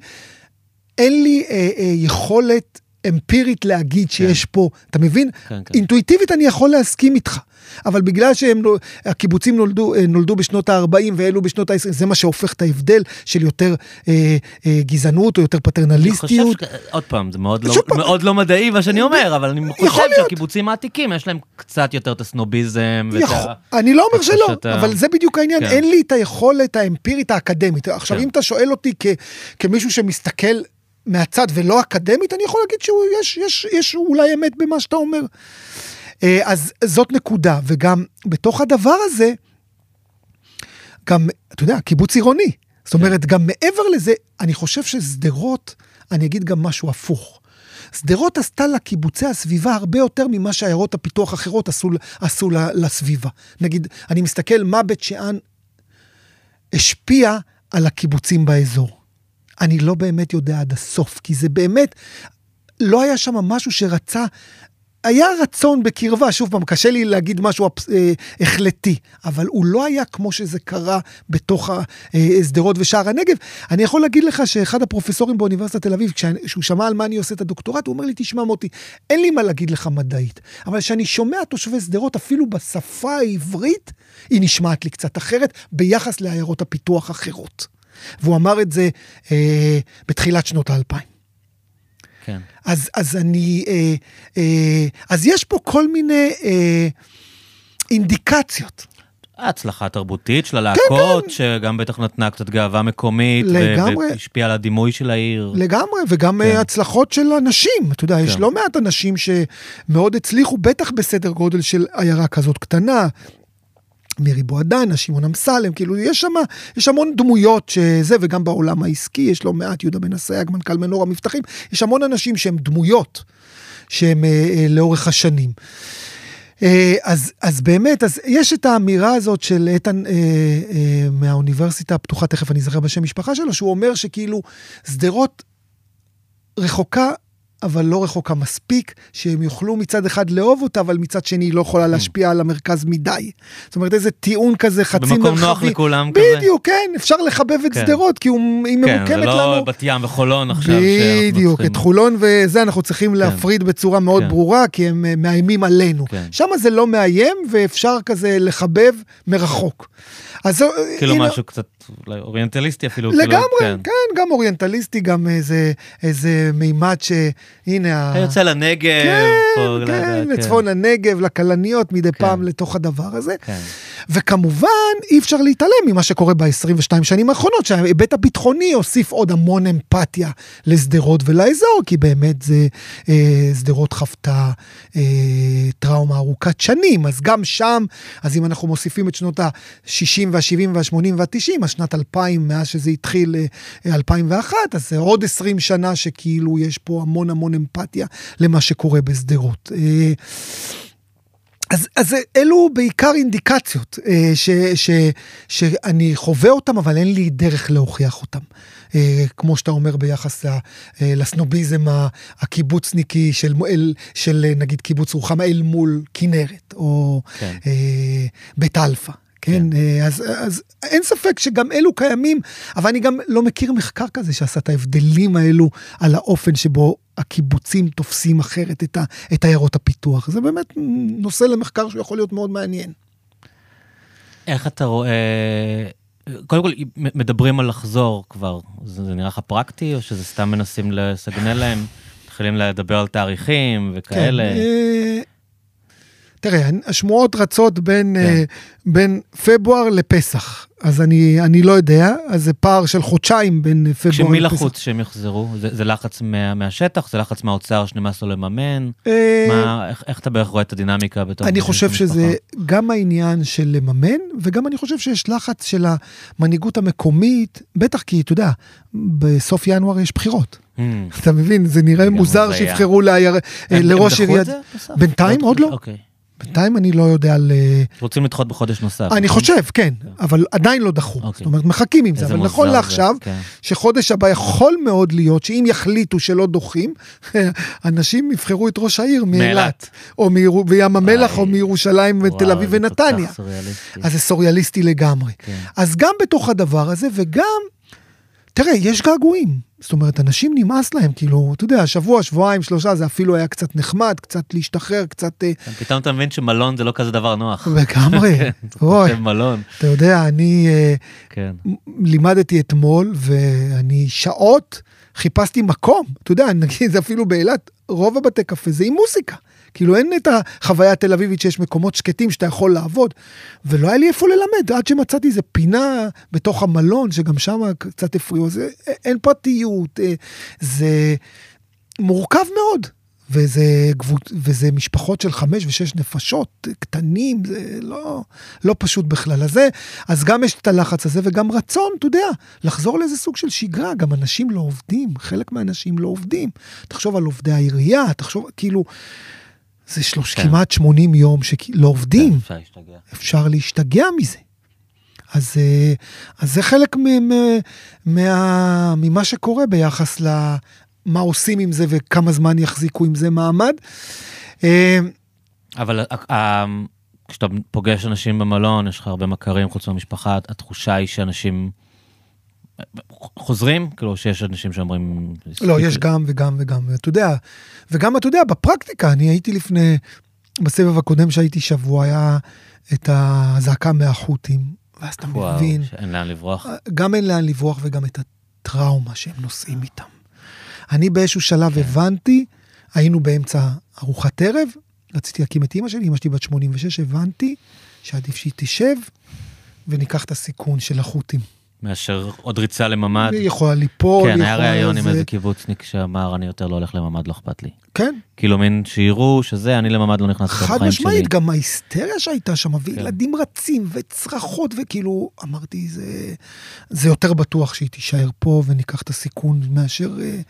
אין לי אה, אה, יכולת אמפירית להגיד שיש כן. פה, אתה מבין? כן, כן. אינטואיטיבית אני יכול להסכים איתך, אבל בגלל שהקיבוצים נולדו, אה, נולדו בשנות ה-40 ואלו בשנות ה-20, זה מה שהופך את ההבדל של יותר אה, אה, גזענות או יותר פטרנליסטיות. אני חושב ש... עוד פעם, זה מאוד, לא, פעם, מאוד לא מדעי מה שאני אומר, אבל אני חושב שהקיבוצים העתיקים, יש להם קצת יותר את הסנוביזם. יכול, ואת אני לא אומר שלא, שאתה... אבל זה בדיוק העניין, כן. אין לי את היכולת האמפירית האקדמית. עכשיו, כן. אם אתה שואל אותי כ, כמישהו שמסתכל מהצד ולא אקדמית, אני יכול להגיד שיש יש, יש אולי אמת במה שאתה אומר. אה, אז זאת נקודה, וגם בתוך הדבר הזה, גם, אתה יודע, קיבוץ עירוני. זאת אומרת, גם מעבר לזה, אני חושב ששדרות, אני אגיד גם משהו הפוך. שדרות עשתה לקיבוצי הסביבה הרבה יותר ממה שעיירות הפיתוח האחרות עשו, עשו לסביבה. נגיד, אני מסתכל מה בית שאן השפיע על הקיבוצים באזור. אני לא באמת יודע עד הסוף, כי זה באמת, לא היה שם משהו שרצה היה רצון בקרבה, שוב פעם, קשה לי להגיד משהו אה, החלטי, אבל הוא לא היה כמו שזה קרה בתוך שדרות ושער הנגב. אני יכול להגיד לך שאחד הפרופסורים באוניברסיטת תל אביב, כשהוא שמע על מה אני עושה את הדוקטורט, הוא אומר לי, תשמע מוטי, אין לי מה להגיד לך מדעית, אבל כשאני שומע תושבי שדרות, אפילו בשפה העברית, היא נשמעת לי קצת אחרת ביחס לעיירות הפיתוח אחרות. והוא אמר את זה אה, בתחילת שנות האלפיים. כן. אז, אז אני, אה, אה, אז יש פה כל מיני אה, אינדיקציות. ההצלחה התרבותית של הלהקות, כן, כן. שגם בטח נתנה קצת גאווה מקומית, לגמרי. והשפיעה על הדימוי של העיר. לגמרי, וגם כן. הצלחות של אנשים. אתה יודע, כן. יש לא מעט אנשים שמאוד הצליחו, בטח בסדר גודל של עיירה כזאת קטנה. מירי בועדנה, שמעון אמסלם, כאילו יש שם, יש המון דמויות שזה, וגם בעולם העסקי, יש לא מעט, יהודה בן אסייג, מנכ"ל מנור המבטחים, יש המון אנשים שהם דמויות, שהם אה, אה, לאורך השנים. אה, אז, אז באמת, אז יש את האמירה הזאת של איתן אה, אה, מהאוניברסיטה הפתוחה, תכף אני אזכר בשם משפחה שלו, שהוא אומר שכאילו שדרות רחוקה אבל לא רחוקה מספיק, שהם יוכלו מצד אחד לאהוב אותה, אבל מצד שני היא לא יכולה להשפיע על המרכז מדי. זאת אומרת, איזה טיעון כזה חצי מרחבי. במקום נוח לכולם כזה. בדיוק, כן, אפשר לחבב את כן. שדרות, כי היא ממוקמת לנו. כן, זה לא בת ים וחולון עכשיו. בדיוק, את חולון וזה אנחנו צריכים כן. להפריד בצורה מאוד כן. ברורה, כי הם אה, מאיימים עלינו. כן. שם זה לא מאיים, ואפשר כזה לחבב מרחוק. אז כאילו הנה, משהו קצת אולי אוריינטליסטי אפילו. לגמרי, כאילו, כן. כן, גם אוריינטליסטי, גם איזה, איזה מימד שהנה... אתה יוצא לנגב. כן, פה, כן, כן, לצפון כן. הנגב, לכלניות, מדי כן. פעם לתוך הדבר הזה. כן. וכמובן, אי אפשר להתעלם ממה שקורה ב-22 שנים האחרונות, שההיבט הביטחוני הוסיף עוד המון אמפתיה לשדרות ולאזור, כי באמת זה, אה, שדרות חוותה אה, טראומה ארוכת שנים, אז גם שם, אז אם אנחנו מוסיפים את שנות ה-60 וה-70 וה-80 וה-90, אז שנת 2000, מאז שזה התחיל, 2001, אה, אז זה עוד 20 שנה שכאילו יש פה המון המון אמפתיה למה שקורה בשדרות. אה, אז, אז אלו בעיקר אינדיקציות אה, ש, ש, שאני חווה אותם, אבל אין לי דרך להוכיח אותם. כמו שאתה אומר ביחס לסנוביזם הקיבוצניקי של, של נגיד קיבוץ רוחמה אל מול כנרת, או כן. בית אלפא. כן, כן. אה, אז, אז אין ספק שגם אלו קיימים, אבל אני גם לא מכיר מחקר כזה שעשה את ההבדלים האלו על האופן שבו הקיבוצים תופסים אחרת את, ה, את עיירות הפיתוח. זה באמת נושא למחקר שיכול להיות מאוד מעניין. איך אתה רואה, קודם כל מדברים על לחזור כבר, זה, זה נראה לך פרקטי או שזה סתם מנסים לסגנל להם? מתחילים לדבר על תאריכים וכאלה? כן, אה, תראה, השמועות רצות בין, כן. uh, בין פברואר לפסח, אז אני, אני לא יודע, אז זה פער של חודשיים בין פברואר לפסח. כשמי לחוץ שהם יחזרו? זה, זה לחץ מה, מהשטח? זה לחץ מהאוצר שנמאס לו לממן? אה, מה, איך, איך אתה בערך רואה את הדינמיקה בתוך... אני חושב שזה גם העניין של לממן, וגם אני חושב שיש לחץ של המנהיגות המקומית, בטח כי, אתה יודע, בסוף ינואר יש בחירות. Mm. אתה מבין, זה נראה מוזר שיבחרו לראש עיריית... בינתיים עוד לא. בינתיים אני לא יודע על... רוצים לדחות בחודש נוסף. אני נכון? חושב, כן, כן, אבל עדיין לא דחו. אוקיי. זאת אומרת, מחכים עם זה, אבל נכון לעכשיו, כן. שחודש הבא יכול מאוד להיות שאם יחליטו שלא דוחים, (laughs) אנשים יבחרו את ראש העיר מאילת, או מים המלח, או מירושלים ותל אביב ונתניה. אז זה סוריאליסטי לגמרי. כן. אז גם בתוך הדבר הזה, וגם, תראה, יש געגועים. זאת אומרת, אנשים נמאס להם, כאילו, אתה יודע, שבוע, שבועיים, שלושה, זה אפילו היה קצת נחמד, קצת להשתחרר, קצת... אה, כן, פתאום אתה מבין שמלון זה לא כזה דבר נוח. לגמרי. (laughs) כן, אוי, מלון. אתה יודע, אני אה, כן. לימדתי אתמול, ואני שעות חיפשתי מקום, אתה יודע, נגיד, זה אפילו באילת, רוב הבתי קפה זה עם מוזיקה. כאילו אין את החוויה התל אביבית שיש מקומות שקטים שאתה יכול לעבוד, ולא היה לי איפה ללמד, עד שמצאתי איזה פינה בתוך המלון, שגם שם קצת הפריעו, זה, אין פרטיות, אה, זה מורכב מאוד. וזה, גבול, וזה משפחות של חמש ושש נפשות, קטנים, זה לא, לא פשוט בכלל. אז, זה, אז גם יש את הלחץ הזה, וגם רצון, אתה יודע, לחזור לאיזה סוג של שגרה. גם אנשים לא עובדים, חלק מהאנשים לא עובדים. תחשוב על עובדי העירייה, תחשוב, כאילו, זה שלוש, כן. כמעט 80 יום שלא עובדים. כן, אפשר להשתגע. אפשר להשתגע מזה. אז, אה, אז זה חלק מה, ממה שקורה ביחס למה עושים עם זה וכמה זמן יחזיקו עם זה מעמד. אה, אבל אה, כשאתה פוגש אנשים במלון, יש לך הרבה מכרים חוץ מהמשפחה, התחושה היא שאנשים חוזרים? כאילו שיש אנשים שאומרים... לא, יש גם וגם וגם, אתה יודע, וגם אתה יודע, בפרקטיקה, אני הייתי לפני, בסבב הקודם שהייתי שבוע, היה את הזעקה מהחות'ים, ואז אתה מבין... שאין לאן לברוח. גם אין לאן לברוח וגם את הטראומה שהם נושאים איתם. אני באיזשהו שלב כן. הבנתי, היינו באמצע ארוחת ערב, רציתי להקים את אימא שלי, אימא שלי בת 86, הבנתי שעדיף שהיא תשב וניקח את הסיכון של החות'ים. מאשר עוד ריצה לממ"ד. היא יכולה ליפול. כן, היה ראיון עם איזה קיבוצניק שאמר, אני יותר לא הולך לממ"ד, לא אכפת לי. כן. כאילו מין שיראו שזה, אני לממ"ד לא נכנס לחיים שלי. חד משמעית, גם ההיסטריה שהייתה שם, כן. וילדים רצים וצרחות, וכאילו, אמרתי, זה, זה יותר בטוח שהיא תישאר פה וניקח את הסיכון מאשר... אה,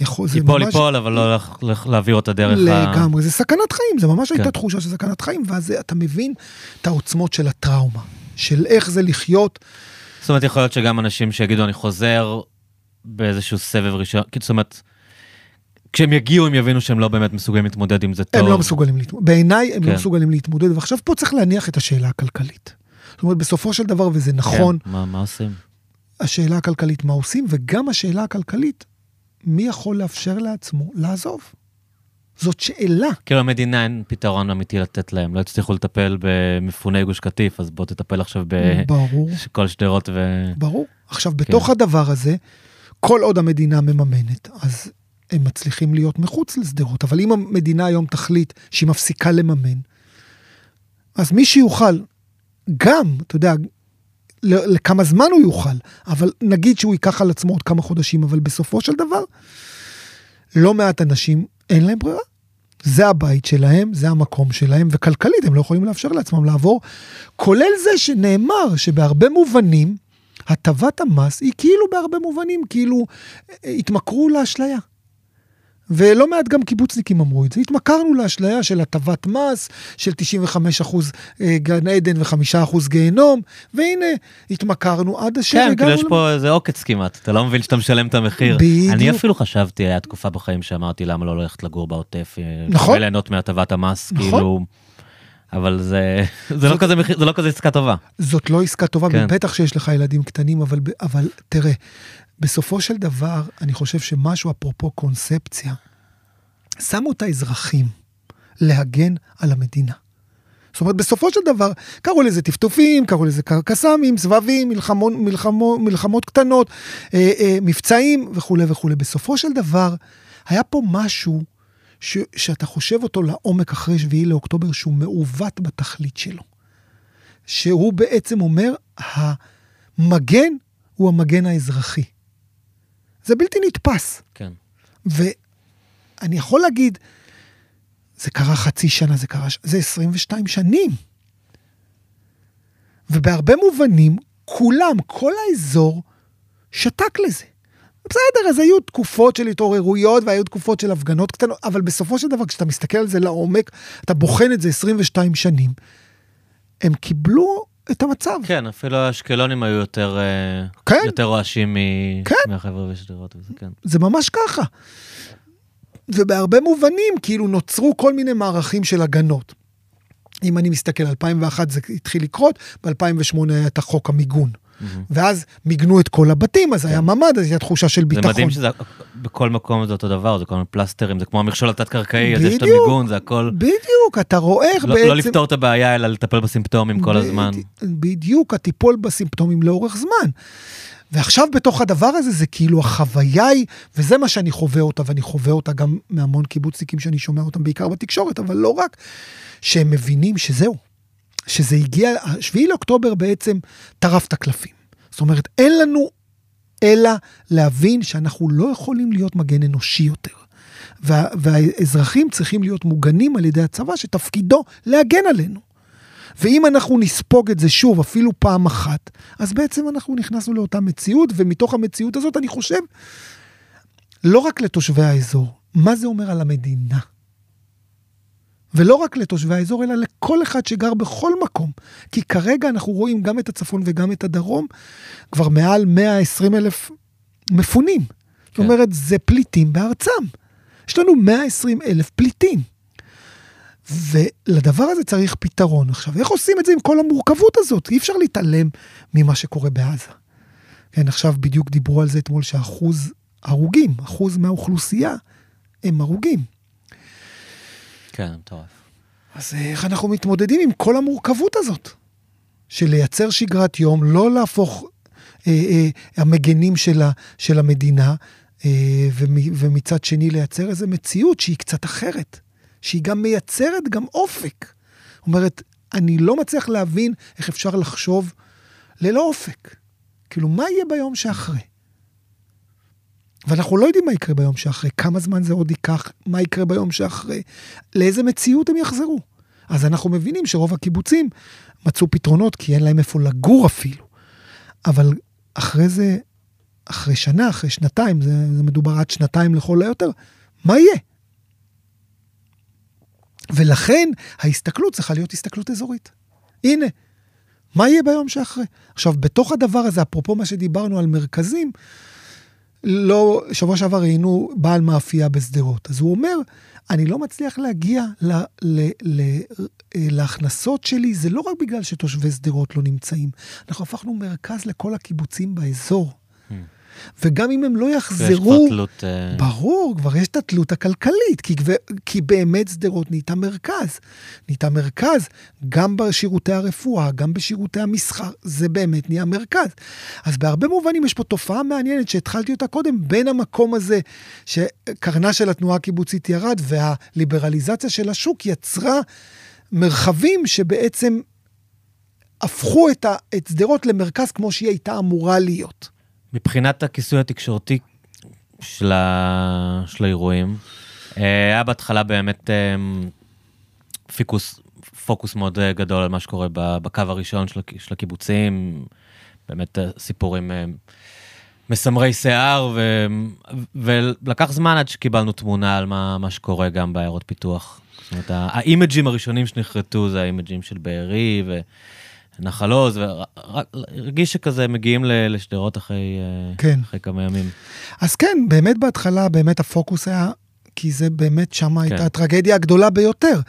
יכול, זה ממש... ליפול, אבל לא להעביר אותה דרך ה... לגמרי, זה סכנת חיים, זה ממש כן. הייתה תחושה של סכנת חיים, ואז אתה מבין את העוצמות של הטראומה, של איך זה לחיות. זאת אומרת, יכול להיות שגם אנשים שיגידו, אני חוזר באיזשהו סבב ראשון, זאת אומרת, כשהם יגיעו הם יבינו שהם לא באמת מסוגלים להתמודד עם זה טוב. הם לא מסוגלים להתמודד, בעיניי הם לא כן. לא מסוגלים להתמודד, ועכשיו פה צריך להניח את השאלה הכלכלית. זאת אומרת, בסופו של דבר, וזה נכון. כן, מה, מה עושים? השאלה הכלכלית, מה עושים, וגם השאלה הכלכלית, מי יכול לאפשר לעצמו לעזוב? זאת שאלה. כאילו המדינה אין פתרון אמיתי לתת להם, לא הצליחו לטפל במפוני גוש קטיף, אז בוא תטפל עכשיו בכל (laughs) שדרות ו... ברור. עכשיו, כן. בתוך הדבר הזה, כל עוד המדינה מממנת, אז הם מצליחים להיות מחוץ לשדרות. אבל אם המדינה היום תחליט שהיא מפסיקה לממן, אז מי שיוכל, גם, אתה יודע, לכמה זמן הוא יוכל, אבל נגיד שהוא ייקח על עצמו עוד כמה חודשים, אבל בסופו של דבר, לא מעט אנשים אין להם ברירה. זה הבית שלהם, זה המקום שלהם, וכלכלית הם לא יכולים לאפשר לעצמם לעבור, כולל זה שנאמר שבהרבה מובנים, הטבת המס היא כאילו בהרבה מובנים, כאילו אה, התמכרו לאשליה. ולא מעט גם קיבוצניקים אמרו את זה. התמכרנו לאשליה של הטבת מס, של 95 אחוז אה, גן עדן ו-5 אחוז גיהנום, והנה, התמכרנו עד אשר כן, כאילו יש פה איזה עוקץ כמעט, אתה לא מבין שאתה משלם את המחיר. בדיוק. אני אפילו חשבתי, היה תקופה בחיים שאמרתי למה לא ללכת לגור בעוטף, אה, נכון. וליהנות מהטבת המס, נכון. כאילו... אבל זה, זה, לא כזה, זה לא כזה עסקה טובה. זאת לא עסקה טובה, כן. בטח שיש לך ילדים קטנים, אבל, אבל תראה, בסופו של דבר, אני חושב שמשהו, אפרופו קונספציה, שמו את האזרחים להגן על המדינה. זאת אומרת, בסופו של דבר, קראו לזה טפטופים, קראו לזה קסאמים, סבבים, מלחמות, מלחמות, מלחמות קטנות, אה, אה, מבצעים וכולי וכולי. בסופו של דבר, היה פה משהו ש, שאתה חושב אותו לעומק אחרי 7 לאוקטובר, שהוא מעוות בתכלית שלו. שהוא בעצם אומר, המגן הוא המגן האזרחי. זה בלתי נתפס. כן. ואני יכול להגיד, זה קרה חצי שנה, זה קרה, זה 22 שנים. ובהרבה מובנים, כולם, כל האזור, שתק לזה. בסדר, אז היו תקופות של התעוררויות והיו תקופות של הפגנות קטנות, אבל בסופו של דבר, כשאתה מסתכל על זה לעומק, אתה בוחן את זה 22 שנים, הם קיבלו את המצב. כן, אפילו האשקלונים היו יותר, אה, כן. יותר רועשים כן. מהחבר'ה בשדרות וזה, כן. זה ממש ככה. ובהרבה מובנים, כאילו, נוצרו כל מיני מערכים של הגנות. אם אני מסתכל, 2001 זה התחיל לקרות, ב-2008 היה את החוק המיגון. ואז מיגנו את כל הבתים, אז היה כן. ממ"ד, אז הייתה תחושה של ביטחון. זה מדהים שזה בכל מקום זה אותו דבר, זה כל מיני פלסטרים, זה כמו המכשול התת-קרקעי, אז יש את המיגון, זה הכל... בדיוק, אתה רואה איך לא, בעצם... לא לפתור את הבעיה, אלא לטפל בסימפטומים כל הזמן. בדיוק, הטיפול בסימפטומים לאורך זמן. ועכשיו בתוך הדבר הזה זה כאילו החוויה היא, וזה מה שאני חווה אותה, ואני חווה אותה גם מהמון קיבוצניקים שאני שומע אותם בעיקר בתקשורת, אבל לא רק, שהם מבינים שזהו, שזה הגיע, 7 לאוקטובר בעצם טרף את הקלפים. זאת אומרת, אין לנו אלא להבין שאנחנו לא יכולים להיות מגן אנושי יותר. וה, והאזרחים צריכים להיות מוגנים על ידי הצבא, שתפקידו להגן עלינו. ואם אנחנו נספוג את זה שוב, אפילו פעם אחת, אז בעצם אנחנו נכנסנו לאותה מציאות, ומתוך המציאות הזאת אני חושב, לא רק לתושבי האזור, מה זה אומר על המדינה? ולא רק לתושבי האזור, אלא לכל אחד שגר בכל מקום. כי כרגע אנחנו רואים גם את הצפון וגם את הדרום, כבר מעל 120 אלף מפונים. כן. זאת אומרת, זה פליטים בארצם. יש לנו 120 אלף פליטים. ולדבר הזה צריך פתרון. עכשיו, איך עושים את זה עם כל המורכבות הזאת? אי אפשר להתעלם ממה שקורה בעזה. כן, עכשיו בדיוק דיברו על זה אתמול שאחוז הרוגים, אחוז מהאוכלוסייה, הם הרוגים. כן, מטורף. אז איך אנחנו מתמודדים עם כל המורכבות הזאת? של לייצר שגרת יום, לא להפוך אה, אה, המגנים של, ה, של המדינה, אה, ומצד שני לייצר איזו מציאות שהיא קצת אחרת. שהיא גם מייצרת גם אופק. אומרת, אני לא מצליח להבין איך אפשר לחשוב ללא אופק. כאילו, מה יהיה ביום שאחרי? ואנחנו לא יודעים מה יקרה ביום שאחרי, כמה זמן זה עוד ייקח, מה יקרה ביום שאחרי, לאיזה מציאות הם יחזרו. אז אנחנו מבינים שרוב הקיבוצים מצאו פתרונות כי אין להם איפה לגור אפילו. אבל אחרי זה, אחרי שנה, אחרי שנתיים, זה, זה מדובר עד שנתיים לכל היותר, מה יהיה? ולכן ההסתכלות צריכה להיות הסתכלות אזורית. הנה, מה יהיה ביום שאחרי? עכשיו, בתוך הדבר הזה, אפרופו מה שדיברנו על מרכזים, לא, שבוע שעבר ראינו בעל מאפייה בשדרות. אז הוא אומר, אני לא מצליח להגיע ל, ל, ל, להכנסות שלי, זה לא רק בגלל שתושבי שדרות לא נמצאים. אנחנו הפכנו מרכז לכל הקיבוצים באזור. וגם אם הם לא יחזרו... יש כבר תלות... אה, ברור, כבר יש את התלות הכלכלית, כי, כי באמת שדרות נהייתה מרכז. נהייתה מרכז גם בשירותי הרפואה, גם בשירותי המסחר, זה באמת נהיה מרכז. אז בהרבה מובנים יש פה תופעה מעניינת שהתחלתי אותה קודם, בין המקום הזה שקרנה של התנועה הקיבוצית ירד, והליברליזציה של השוק יצרה מרחבים שבעצם הפכו את שדרות למרכז כמו שהיא הייתה אמורה להיות. מבחינת הכיסוי התקשורתי של, ה... של האירועים, אה, היה בהתחלה באמת אה, פיקוס, פוקוס מאוד אה, גדול על מה שקורה בקו הראשון של, של הקיבוצים, באמת סיפורים מסמרי שיער, ו... ולקח זמן עד שקיבלנו תמונה על מה, מה שקורה גם בעיירות פיתוח. זאת אומרת, האימג'ים הראשונים שנחרטו זה האימג'ים של בארי, ו... נחל עוז, והרגיש שכזה מגיעים לשדרות אחרי, אה, כן. אחרי כמה ימים. אז כן, באמת בהתחלה, באמת הפוקוס היה, כי זה באמת, שם כן. הייתה הטרגדיה הגדולה ביותר.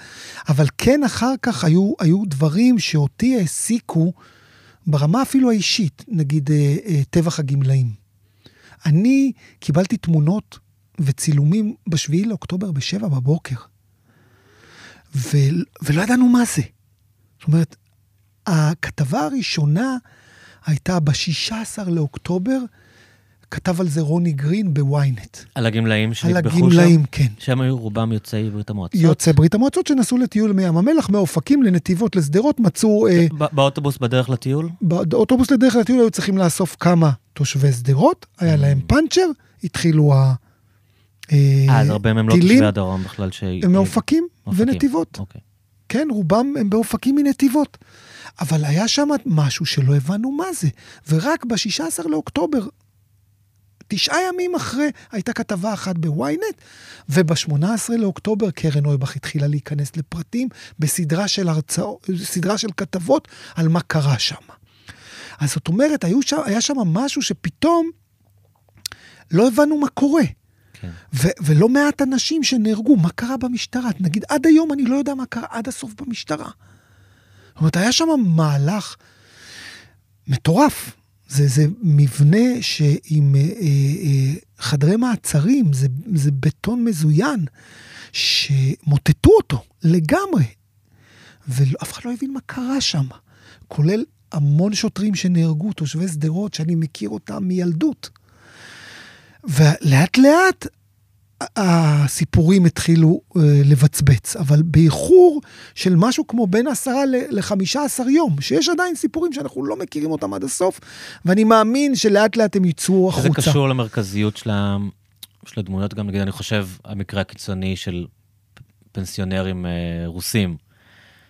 אבל כן, אחר כך היו, היו דברים שאותי העסיקו ברמה אפילו האישית, נגיד אה, אה, טבח הגמלאים. אני קיבלתי תמונות וצילומים בשביעי לאוקטובר בשבע בבוקר, ו, ולא ידענו מה זה. זאת אומרת, הכתבה הראשונה הייתה ב-16 לאוקטובר, כתב על זה רוני גרין בוויינט. על הגמלאים שנטבחו שם? על הגמלאים, כן. שהם היו רובם יוצאי ברית המועצות? יוצאי ברית המועצות שנסעו לטיול מים המלח, מאופקים לנתיבות, לשדרות, מצאו... אה, באוטובוס בדרך לטיול? באוטובוס לדרך לטיול היו צריכים לאסוף כמה תושבי שדרות, היה mm. להם פאנצ'ר, התחילו ה... אה, אז הרבה מהם לא תושבי הדרום בכלל ש... הם מאופקים ונתיבות. אוקיי. כן, רובם הם באופקים מנתיבות. אבל היה שם משהו שלא הבנו מה זה. ורק ב-16 לאוקטובר, תשעה ימים אחרי, הייתה כתבה אחת בוויינט, וב-18 לאוקטובר קרן אויבך התחילה להיכנס לפרטים בסדרה של הרצאות, סדרה של כתבות על מה קרה שם. אז זאת אומרת, שם, היה שם משהו שפתאום לא הבנו מה קורה. כן. ו- ולא מעט אנשים שנהרגו, מה קרה במשטרה? נגיד, עד היום אני לא יודע מה קרה עד הסוף במשטרה. זאת אומרת, היה שם מהלך מטורף. זה, זה מבנה שעם אה, אה, חדרי מעצרים, זה, זה בטון מזוין, שמוטטו אותו לגמרי. ואף אחד לא הבין מה קרה שם, כולל המון שוטרים שנהרגו, תושבי שדרות, שאני מכיר אותם מילדות. ולאט לאט הסיפורים התחילו uh, לבצבץ, אבל באיחור של משהו כמו בין עשרה לחמישה עשר יום, שיש עדיין סיפורים שאנחנו לא מכירים אותם עד הסוף, ואני מאמין שלאט לאט הם יצאו החוצה. זה קשור למרכזיות של, ה... של הדמויות גם, נגיד, אני חושב, המקרה הקיצוני של פנסיונרים uh, רוסים.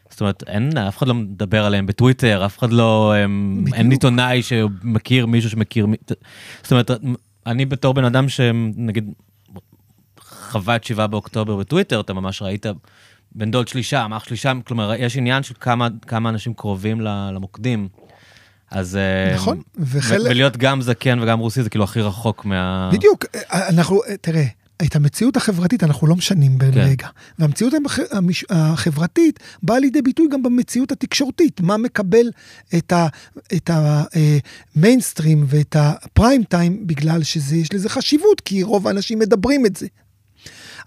זאת אומרת, אין, אף אחד לא מדבר עליהם בטוויטר, אף אחד לא, הם, אין עיתונאי שמכיר מישהו שמכיר, זאת אומרת, אני בתור בן אדם שנגיד חווה את 7 באוקטובר בטוויטר, אתה ממש ראית בן דוד שלי שם, אח שלי שם, כלומר, יש עניין של כמה, כמה אנשים קרובים למוקדים. אז... אה, נכון, וחלק... ולהיות גם זקן וגם רוסי זה כאילו הכי רחוק מה... בדיוק, אה, אנחנו, אה, תראה, את המציאות החברתית אנחנו לא משנים ברגע. כן. והמציאות החברתית באה לידי ביטוי גם במציאות התקשורתית. מה מקבל את המיינסטרים ואת הפריים טיים, בגלל שיש לזה חשיבות, כי רוב האנשים מדברים את זה.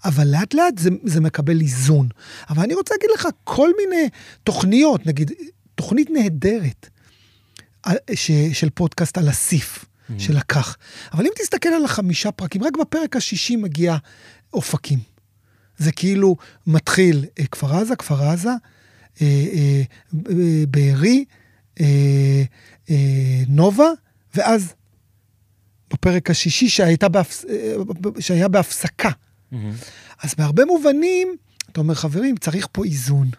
אבל לאט לאט זה, זה מקבל איזון. אבל אני רוצה להגיד לך, כל מיני תוכניות, נגיד, תוכנית נהדרת ש, של פודקאסט על הסיף. mm-hmm. שלקח. אבל אם תסתכל על החמישה פרקים, רק בפרק השישי מגיע אופקים. זה כאילו מתחיל אה, כפר עזה, כפר עזה, אה, אה, בארי, אה, אה, נובה, ואז בפרק השישי שהייתה בהפס... אה, שהיה בהפסקה. אז בהרבה מובנים, אתה אומר, חברים, צריך פה איזון.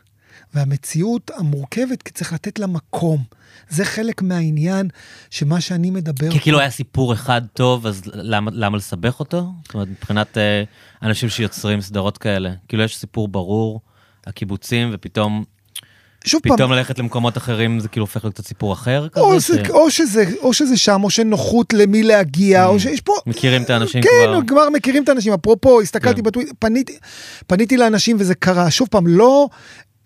והמציאות המורכבת, כי צריך לתת לה מקום. זה חלק מהעניין שמה שאני מדבר... כי כאילו היה סיפור אחד טוב, אז למה, למה לסבך אותו? זאת אומרת, מבחינת אה, אנשים שיוצרים סדרות כאלה. כאילו יש סיפור ברור, הקיבוצים, ופתאום... שוב פתאום פעם... ללכת למקומות אחרים זה כאילו הופך להיות קצת סיפור אחר או, כזה, זה, ש... או, שזה, או שזה שם, או שנוחות למי להגיע, mm, או שיש פה... מכירים את האנשים כן, כבר. כן, כבר מכירים את האנשים. אפרופו, הסתכלתי כן. בטוויטר, פניתי, פניתי לאנשים וזה קרה. שוב פעם, לא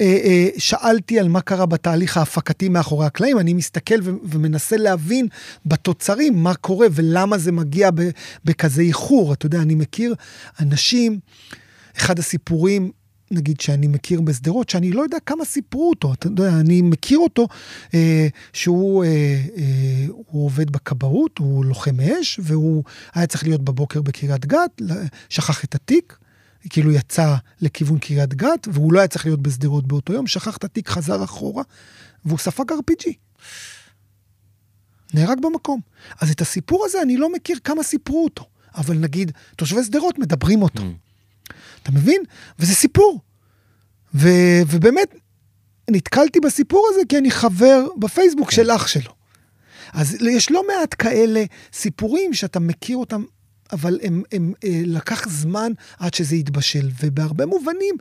אה, אה, שאלתי על מה קרה בתהליך ההפקתי מאחורי הקלעים, אני מסתכל ו- ומנסה להבין בתוצרים מה קורה ולמה זה מגיע בכזה איחור. אתה יודע, אני מכיר אנשים, אחד הסיפורים, נגיד שאני מכיר בשדרות, שאני לא יודע כמה סיפרו אותו, אתה יודע, אני מכיר אותו, אה, שהוא אה, אה, עובד בכבאות, הוא לוחם אש, והוא היה צריך להיות בבוקר בקריית גת, שכח את התיק. כאילו יצא לכיוון קריית גת, והוא לא היה צריך להיות בשדרות באותו יום, שכח את התיק, חזר אחורה, והוא ספג RPG. נהרג במקום. אז את הסיפור הזה אני לא מכיר כמה סיפרו אותו, אבל נגיד, תושבי שדרות מדברים אותו. Mm. אתה מבין? וזה סיפור. ו- ובאמת, נתקלתי בסיפור הזה כי אני חבר בפייסבוק כן. של אח שלו. אז יש לא מעט כאלה סיפורים שאתה מכיר אותם אבל הם, הם, אה, לקח זמן עד שזה יתבשל. ובהרבה מובנים,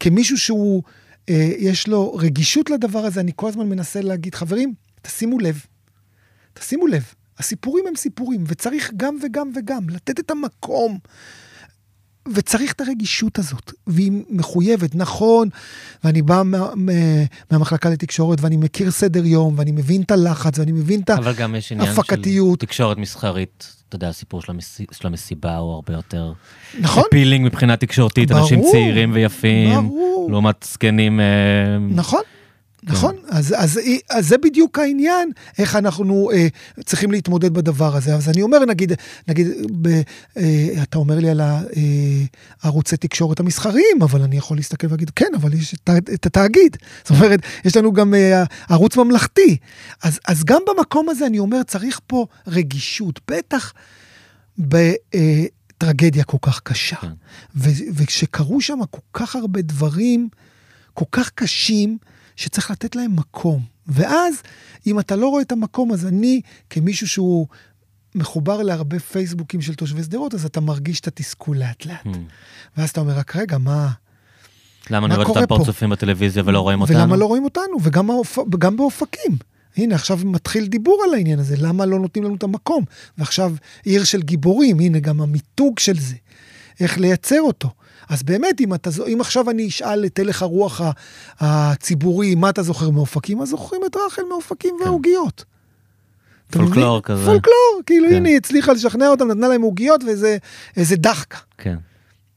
כמישהו שהוא, אה, יש לו רגישות לדבר הזה, אני כל הזמן מנסה להגיד, חברים, תשימו לב, תשימו לב, הסיפורים הם סיפורים, וצריך גם וגם וגם, לתת את המקום. וצריך את הרגישות הזאת, והיא מחויבת, נכון, ואני בא מה, מה, מהמחלקה לתקשורת, ואני מכיר סדר יום, ואני מבין את הלחץ, ואני מבין את ההפקתיות. אבל גם יש עניין של תקשורת מסחרית אתה יודע, הסיפור של, המס... של המסיבה הוא הרבה יותר... נכון. אפילינג מבחינה תקשורתית, ברור, אנשים צעירים ויפים, ברור. לעומת זקנים... אה, נכון. כן. נכון, אז, אז, אז זה בדיוק העניין, איך אנחנו אה, צריכים להתמודד בדבר הזה. אז אני אומר, נגיד, נגיד ב, אה, אתה אומר לי על הערוצי אה, תקשורת המסחריים, אבל אני יכול להסתכל ולהגיד, כן, אבל יש את, את התאגיד. (laughs) זאת אומרת, יש לנו גם אה, ערוץ ממלכתי. אז, אז גם במקום הזה אני אומר, צריך פה רגישות, בטח בטרגדיה כל כך קשה. כן. וכשקרו שם כל כך הרבה דברים כל כך קשים, שצריך לתת להם מקום. ואז, אם אתה לא רואה את המקום, אז אני, כמישהו שהוא מחובר להרבה פייסבוקים של תושבי שדרות, אז אתה מרגיש את התסכול לאט-לאט. Hmm. ואז אתה אומר, רק רגע, מה... למה אני רואה את הפרצופים בטלוויזיה ולא רואים אותנו? ולמה לא רואים אותנו? וגם באופ... באופקים. הנה, עכשיו מתחיל דיבור על העניין הזה, למה לא נותנים לנו את המקום? ועכשיו עיר של גיבורים, הנה גם המיתוג של זה, איך לייצר אותו. אז באמת, אם, אתה, אם עכשיו אני אשאל את הלך הרוח הציבורי, מה אתה זוכר מאופקים, אז זוכרים את רחל מאופקים כן. והעוגיות. פולקלור כזה. פולקלור, כאילו כן. הנה, היא הצליחה לשכנע אותם, נתנה להם עוגיות ואיזה דחקה. כן.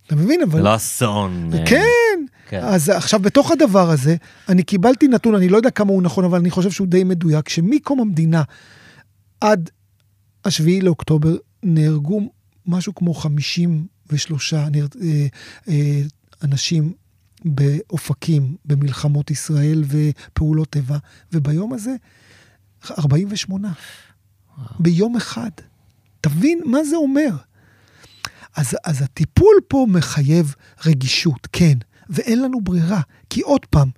אתה מבין? אבל... לא אסון. אה, כן. כן. אז עכשיו, בתוך הדבר הזה, אני קיבלתי נתון, אני לא יודע כמה הוא נכון, אבל אני חושב שהוא די מדויק, שמקום המדינה עד השביעי לאוקטובר נהרגו משהו כמו 53 נר... אה, אה, אנשים באופקים, במלחמות ישראל ופעולות איבה, וביום הזה 48. ביום אחד. תבין מה זה אומר. אז, אז הטיפול פה מחייב רגישות, כן, ואין לנו ברירה. כי עוד פעם,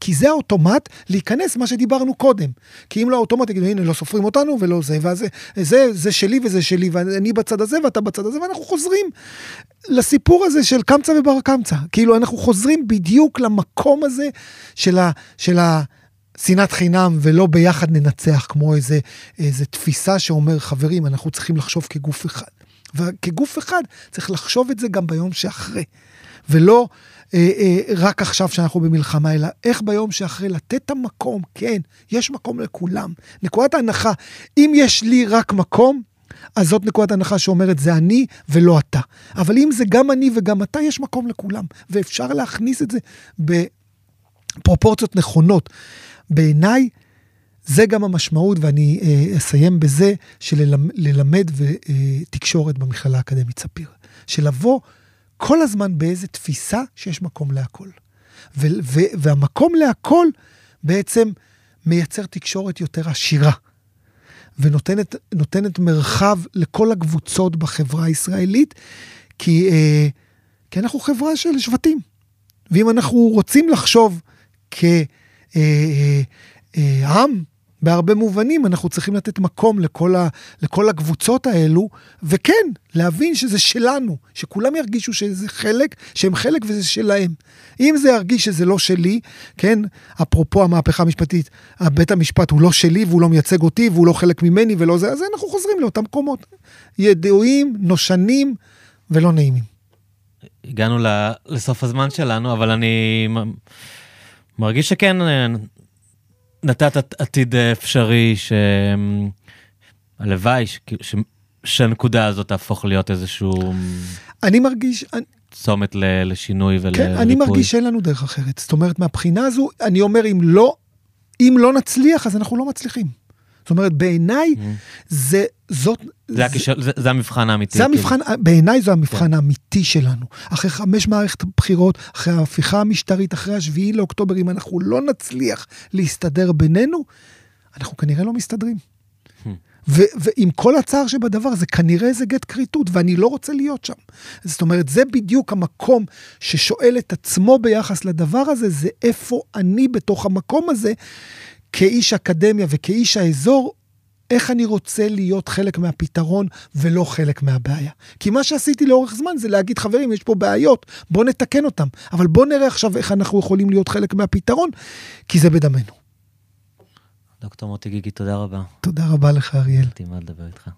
כי זה האוטומט להיכנס מה שדיברנו קודם. כי אם לא האוטומט יגידו, הנה, לא סופרים אותנו ולא זה, ואז זה, זה, שלי וזה שלי, ואני בצד הזה ואתה בצד הזה, ואנחנו חוזרים לסיפור הזה של קמצא ובר קמצא. כאילו, אנחנו חוזרים בדיוק למקום הזה של ה... של ה שנאת חינם ולא ביחד ננצח, כמו איזה, איזה תפיסה שאומר, חברים, אנחנו צריכים לחשוב כגוף אחד. וכגוף אחד צריך לחשוב את זה גם ביום שאחרי. ולא אה, אה, רק עכשיו שאנחנו במלחמה, אלא איך ביום שאחרי לתת את המקום, כן, יש מקום לכולם. נקודת ההנחה, אם יש לי רק מקום, אז זאת נקודת ההנחה שאומרת זה אני ולא אתה. אבל אם זה גם אני וגם אתה, יש מקום לכולם. ואפשר להכניס את זה בפרופורציות נכונות. בעיניי, זה גם המשמעות, ואני אה, אסיים בזה, של ללמד ותקשורת במכללה האקדמית ספיר. של לבוא כל הזמן באיזה תפיסה שיש מקום להכל. ו- ו- והמקום להכל בעצם מייצר תקשורת יותר עשירה, ונותנת מרחב לכל הקבוצות בחברה הישראלית, כי, אה, כי אנחנו חברה של שבטים. ואם אנחנו רוצים לחשוב כעם, אה, אה, בהרבה מובנים אנחנו צריכים לתת מקום לכל, ה, לכל הקבוצות האלו, וכן, להבין שזה שלנו, שכולם ירגישו שזה חלק, שהם חלק וזה שלהם. אם זה ירגיש שזה לא שלי, כן, אפרופו המהפכה המשפטית, בית המשפט הוא לא שלי והוא לא מייצג אותי והוא לא חלק ממני ולא זה, אז אנחנו חוזרים לאותם מקומות. ידועים, נושנים ולא נעימים. הגענו לסוף הזמן שלנו, אבל אני מרגיש שכן, נתת עתיד אפשרי שהלוואי ש... ש... שהנקודה הזאת תהפוך להיות איזשהו... אני מרגיש... צומת ל... לשינוי ולריפוי. כן, אני מרגיש שאין לנו דרך אחרת. זאת אומרת, מהבחינה הזו, אני אומר, אם לא, אם לא נצליח, אז אנחנו לא מצליחים. זאת אומרת, בעיניי, mm-hmm. זה, זאת... זה, זה, הכיש... זה, זה המבחן האמיתי. זה כאילו. המבחן. בעיניי זה המבחן כן. האמיתי שלנו. אחרי חמש מערכת בחירות, אחרי ההפיכה המשטרית, אחרי השביעי לאוקטובר, אם אנחנו לא נצליח להסתדר בינינו, אנחנו כנראה לא מסתדרים. Hmm. ו- ועם כל הצער שבדבר, זה כנראה איזה גט כריתות, ואני לא רוצה להיות שם. זאת אומרת, זה בדיוק המקום ששואל את עצמו ביחס לדבר הזה, זה איפה אני בתוך המקום הזה, כאיש אקדמיה וכאיש האזור, איך אני רוצה להיות חלק מהפתרון ולא חלק מהבעיה. כי מה שעשיתי לאורך זמן זה להגיד, חברים, יש פה בעיות, בואו נתקן אותם. אבל בואו נראה עכשיו איך אנחנו יכולים להיות חלק מהפתרון, כי זה בדמנו. דוקטור מוטי גיגי, תודה רבה. תודה רבה לך, אריאל. הייתי מה לדבר איתך.